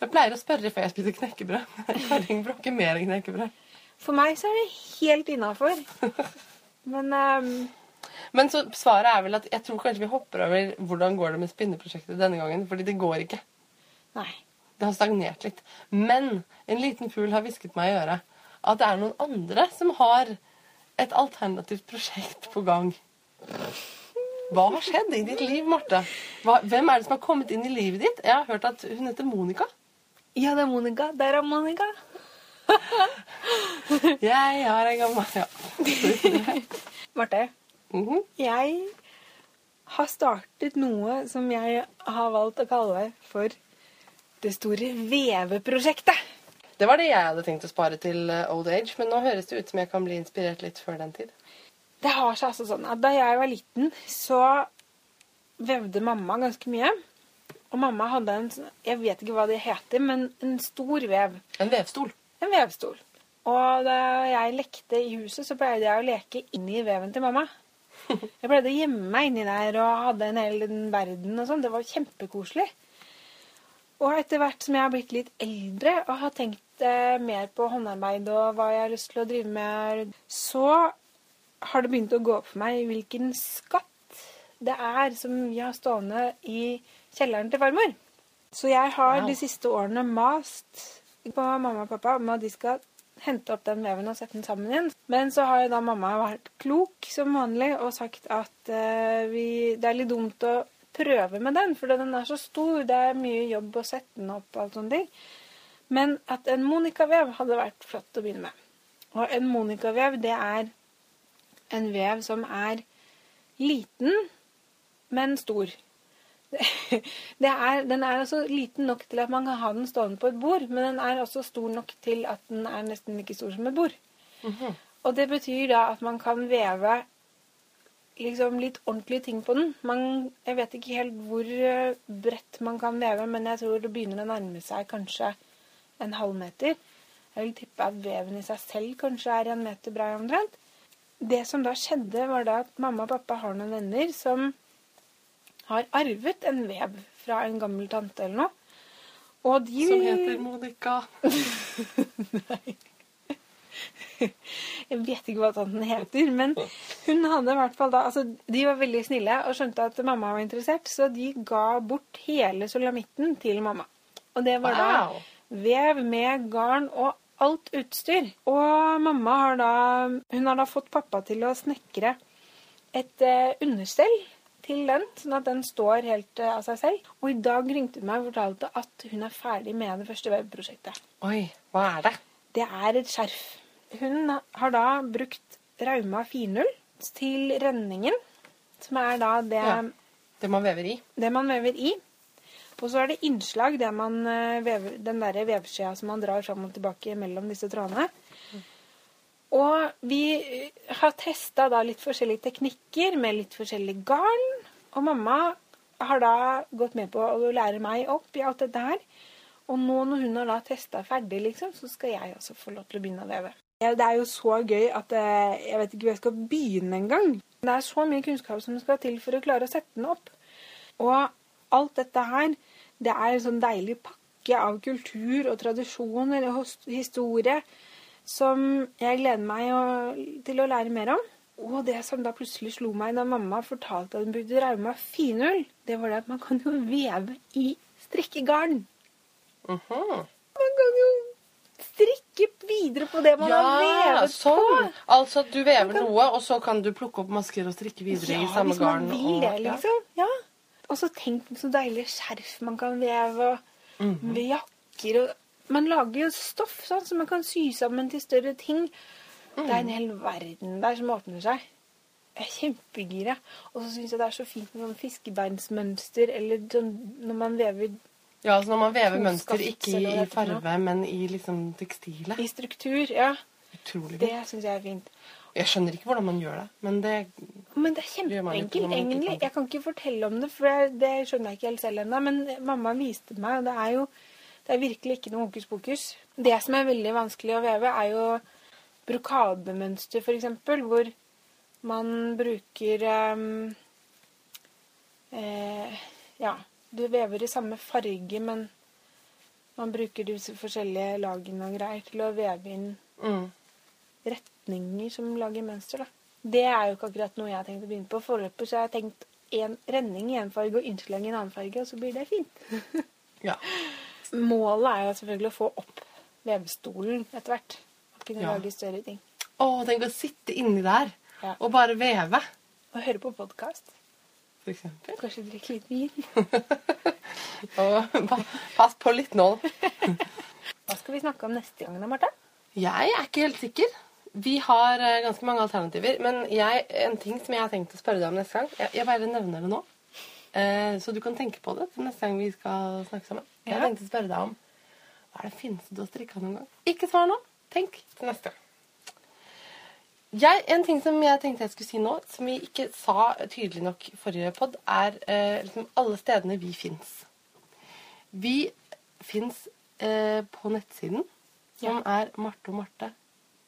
Jeg pleier å spørre før jeg spiser knekkebrød. Karring bråker mer enn knekkebrød. For meg så er det helt innafor. Men um... Men så svaret er vel at jeg tror kanskje vi hopper over hvordan går det med spinneprosjektet denne gangen. Fordi det går ikke. nei. Det har stagnert litt. Men en liten fugl har hvisket meg i øret at det er noen andre som har et alternativt prosjekt på gang. Hva har skjedd i ditt liv, Marte? Hva, hvem er det som har kommet inn i livet ditt? Jeg har hørt at hun heter Monica. Ja, det er Monica. Der er Monica. <laughs> Jeg har en gammel ja. <laughs> Marte, Mhm. jeg har startet noe som jeg har valgt å kalle for det store veveprosjektet. Det var det jeg hadde tenkt å spare til eh, old age, men nå høres det ut som jeg kan bli inspirert litt før den tid. Det har seg altså sånn at da jeg var liten, så vevde mamma ganske mye. Og mamma hadde en sånn- Jeg vet ikke hva det heter, men en stor vev. En vevstol. En vevstol. Og da jeg lekte i huset, så pleide jeg å leke inni veven til mamma. <laughs> Jeg pleide å gjemme meg inni der og hadde en hel verden og sånn. Det var kjempekoselig. Og etter hvert som jeg har blitt litt eldre og har tenkt eh, mer på håndarbeid og hva jeg har lyst til å drive med, så har det begynt å gå opp for meg hvilken skatt det er som vi har stående i kjelleren til farmor. Så jeg har Wow. de siste årene mast på mamma og pappa om at de skal hente opp den veven og sette den sammen igjen. Men så har jo da mamma vært klok som vanlig og sagt at eh, vi, det er litt dumt å prøve med den, for den er så stor. Det er mye jobb å sette den opp og alt sånne ting. Men at en Monica-vev hadde vært flott å begynne med. Og en Monica-vev, det er en vev som er liten, men stor. <laughs> Det er, den er altså liten nok til at man kan ha den stående på et bord, men den er også stor nok til at den er nesten like stor som et bord. Og det betyr da at man kan veve liksom litt ordentlige ting på den. Man, jeg vet ikke helt hvor eh, bredt man kan veve, men jeg tror det begynner å nærme seg kanskje en halvmeter. Jeg vil tippe at veven i seg selv kanskje er en meter brei omtrent. Det som da skjedde, var da at mamma og pappa har noen venner som har arvet en vev fra en gammel tante eller noe. Og de Som heter Monica. <laughs> <laughs> Jeg vet ikke hva tanten heter, men hun hadde i hvert fall da altså, De var veldig snille og skjønte at mamma var interessert, så de ga bort hele solamitten til mamma. Og det var Wow. da vev med garn og alt utstyr. Og mamma har da Hun har da fått pappa til å snekre et eh, understell til den, sånn at den står helt eh, av seg selv. Og i dag ringte hun meg og fortalte at hun er ferdig med det første webprosjektet. Oi, hva er det? Det er et skjerf. Hun har da brukt Rauma finull til renningen, som er da det, Ja. Det man vever i. det man vever i. Og så er det innslag, det man eh, vever, den der vevskjea som man drar fram og tilbake mellom disse trådene. Og vi eh, har testa da litt forskjellige teknikker med litt forskjellig garn. Og mamma har da gått med på å lære meg opp i alt dette her. Og nå når hun har da testa ferdig, liksom, så skal jeg også få lov til å begynne å veve. Det er jo så gøy at eh, jeg vet ikke hvor jeg skal begynne engang. Det er så mye kunnskap som skal til for å klare å sette den opp. Og alt dette her, det er en sånn deilig pakke av kultur og tradisjoner og historie som jeg gleder meg til å lære mer om. Og det som da plutselig slo meg da mamma fortalte at hun brukte Rauma finull, det var det at man kan jo veve i strikkegarn. Mhm. Man kan jo strikke videre på det man har vevet sånn. på. Altså at du vever noe, og så kan du plukke opp masker og strikke videre i samme hvis man garn. vil det, liksom. Ja. Og så tenk så deilige skjerf man kan veve, og mm -hmm. jakker og Man lager jo stoff sånn, så man kan sy sammen til større ting. Det er en hel verden der som åpner seg. Jeg er kjempegira. Og så syns jeg det er så fint med sånn fiskebeinsmønster, eller sånn når man vever Ja, altså når man vever mønster ikke i, farve, men i liksom tekstilet. i struktur. Ja, Utrolig godt. det syns jeg er fint. Jeg skjønner ikke hvordan man gjør det, men det Men det er kjempeenkelt, egentlig. kan. Jeg kan ikke fortelle om det, for det skjønner jeg ikke helt selv ennå. Men mamma viste meg, og det er jo det er virkelig ikke noe hokus pokus. Det som er veldig vanskelig å veve, er jo brokademønster, f.eks., hvor man bruker um, eh, Ja, du vever i samme farge, men man bruker disse forskjellige lagene og greier til å veve inn mm. retninger som lager mønster. Da. Det er jo ikke akkurat noe jeg har tenkt å begynne på. Foreløpig så har jeg tenkt en renning i en farge og innslag i en annen farge, og så blir det fint. <laughs> Ja. Målet er jo selvfølgelig å få opp vevestolen etter hvert. Og Kunne Ja. lage større ting. Å, tenk å sitte inni der Ja. og bare veve, Og høre på podkast. For eksempel. Kanskje drikke litt vin. <laughs> Og pass på litt nå. <laughs> Hva skal vi snakke om neste gang da, Marte? Jeg er ikke helt sikker. Vi har eh, ganske mange alternativer. Men jeg, en ting som jeg har tenkt å spørre deg om neste gang Jeg, jeg bare nevner det nå. Eh, så du kan tenke på det til neste gang vi skal snakke sammen. Jeg Ja. tenkte å spørre deg om hva er det fineste du har strikka noen gang? Ikke svar nå. Tenk til neste gang. Jeg, en ting som jeg tenkte jeg skulle si nå, som vi ikke sa tydelig nok i forrige pod, er eh, liksom alle stedene vi fins. Vi fins eh, på nettsiden, som er Marte og Marte.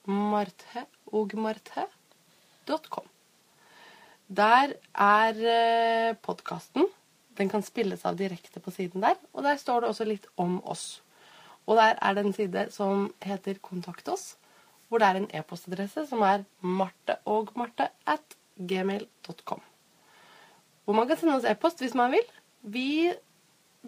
Marte og Marte.com. Der er eh, podkasten. Den kan spilles av direkte på siden der. Og der står det også litt om oss. Og der er det en side som heter Kontakt oss, hvor det er en e-postadresse som er marteogmarte. Hvor man kan sende oss e-post hvis man vil. Vi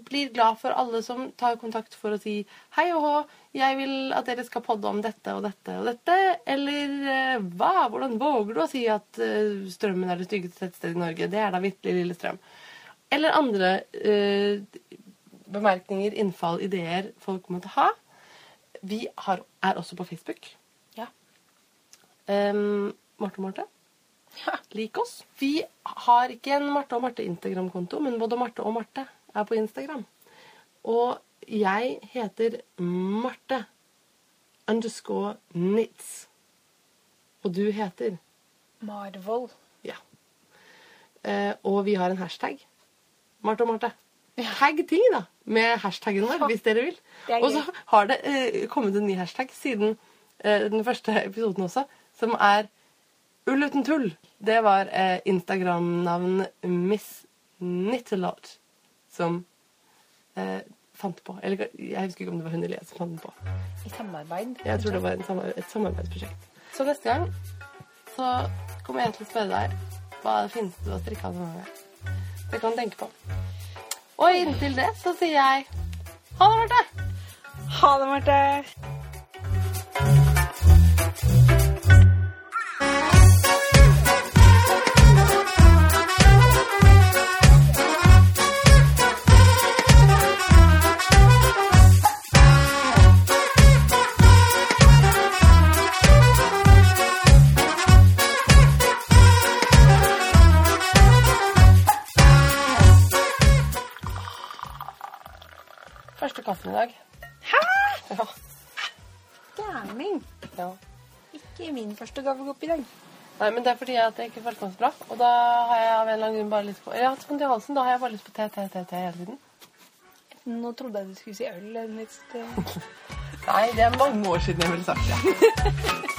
blir glad for alle som tar kontakt for å si hei og hå, jeg vil at dere skal podde om dette og dette og dette. Eller eh, hva? Hvordan våger du å si at eh, strømmen er det styggeste tettstedet i Norge? Det er da virkelig lille strøm. Eller andre eh, bemerkninger, innfall, ideer folk måtte ha. Vi har, er også på Facebook. Um, Marte og Marte. Ja. Lik oss. Vi har ikke en Marte og Marte Instagram-konto, men både Marte og Marte er på Instagram. Og jeg heter Marte underscore Nitz. Og du heter Marvoll. Ja. Eh, og vi har en hashtag. Marte og Marte. Tagg ting, da, med hashtaggen vår, hvis dere vil. Og så har det eh, kommet en ny hashtag siden eh, den første episoden også, som er Ull uten tull. Det var eh, Instagram-navnet Miss Nittelot som eh, fant på. Eller jeg husker ikke om det var hun eller jeg som fant den på. I samarbeid. Jeg tror det var en samar et samarbeidsprosjekt. Så neste gang så kommer jeg til å spørre deg hva det fineste du har strikka denne gangen. Det kan du tenke på. Og inntil det så sier jeg ha det, Marte! Ha det, Marte. Gavekopp i dag. Nei, men det er fordi at jeg ikke følte meg så bra. Og da har jeg av en eller annen grunn bare lyst på Eller jeg har hatt vondt i halsen. Da har jeg bare lyst på te, te, te, te hele tiden. Nå trodde jeg du skulle si øl. Litt, <laughs> Nei, det er mange år siden jeg ville sagt det. <laughs>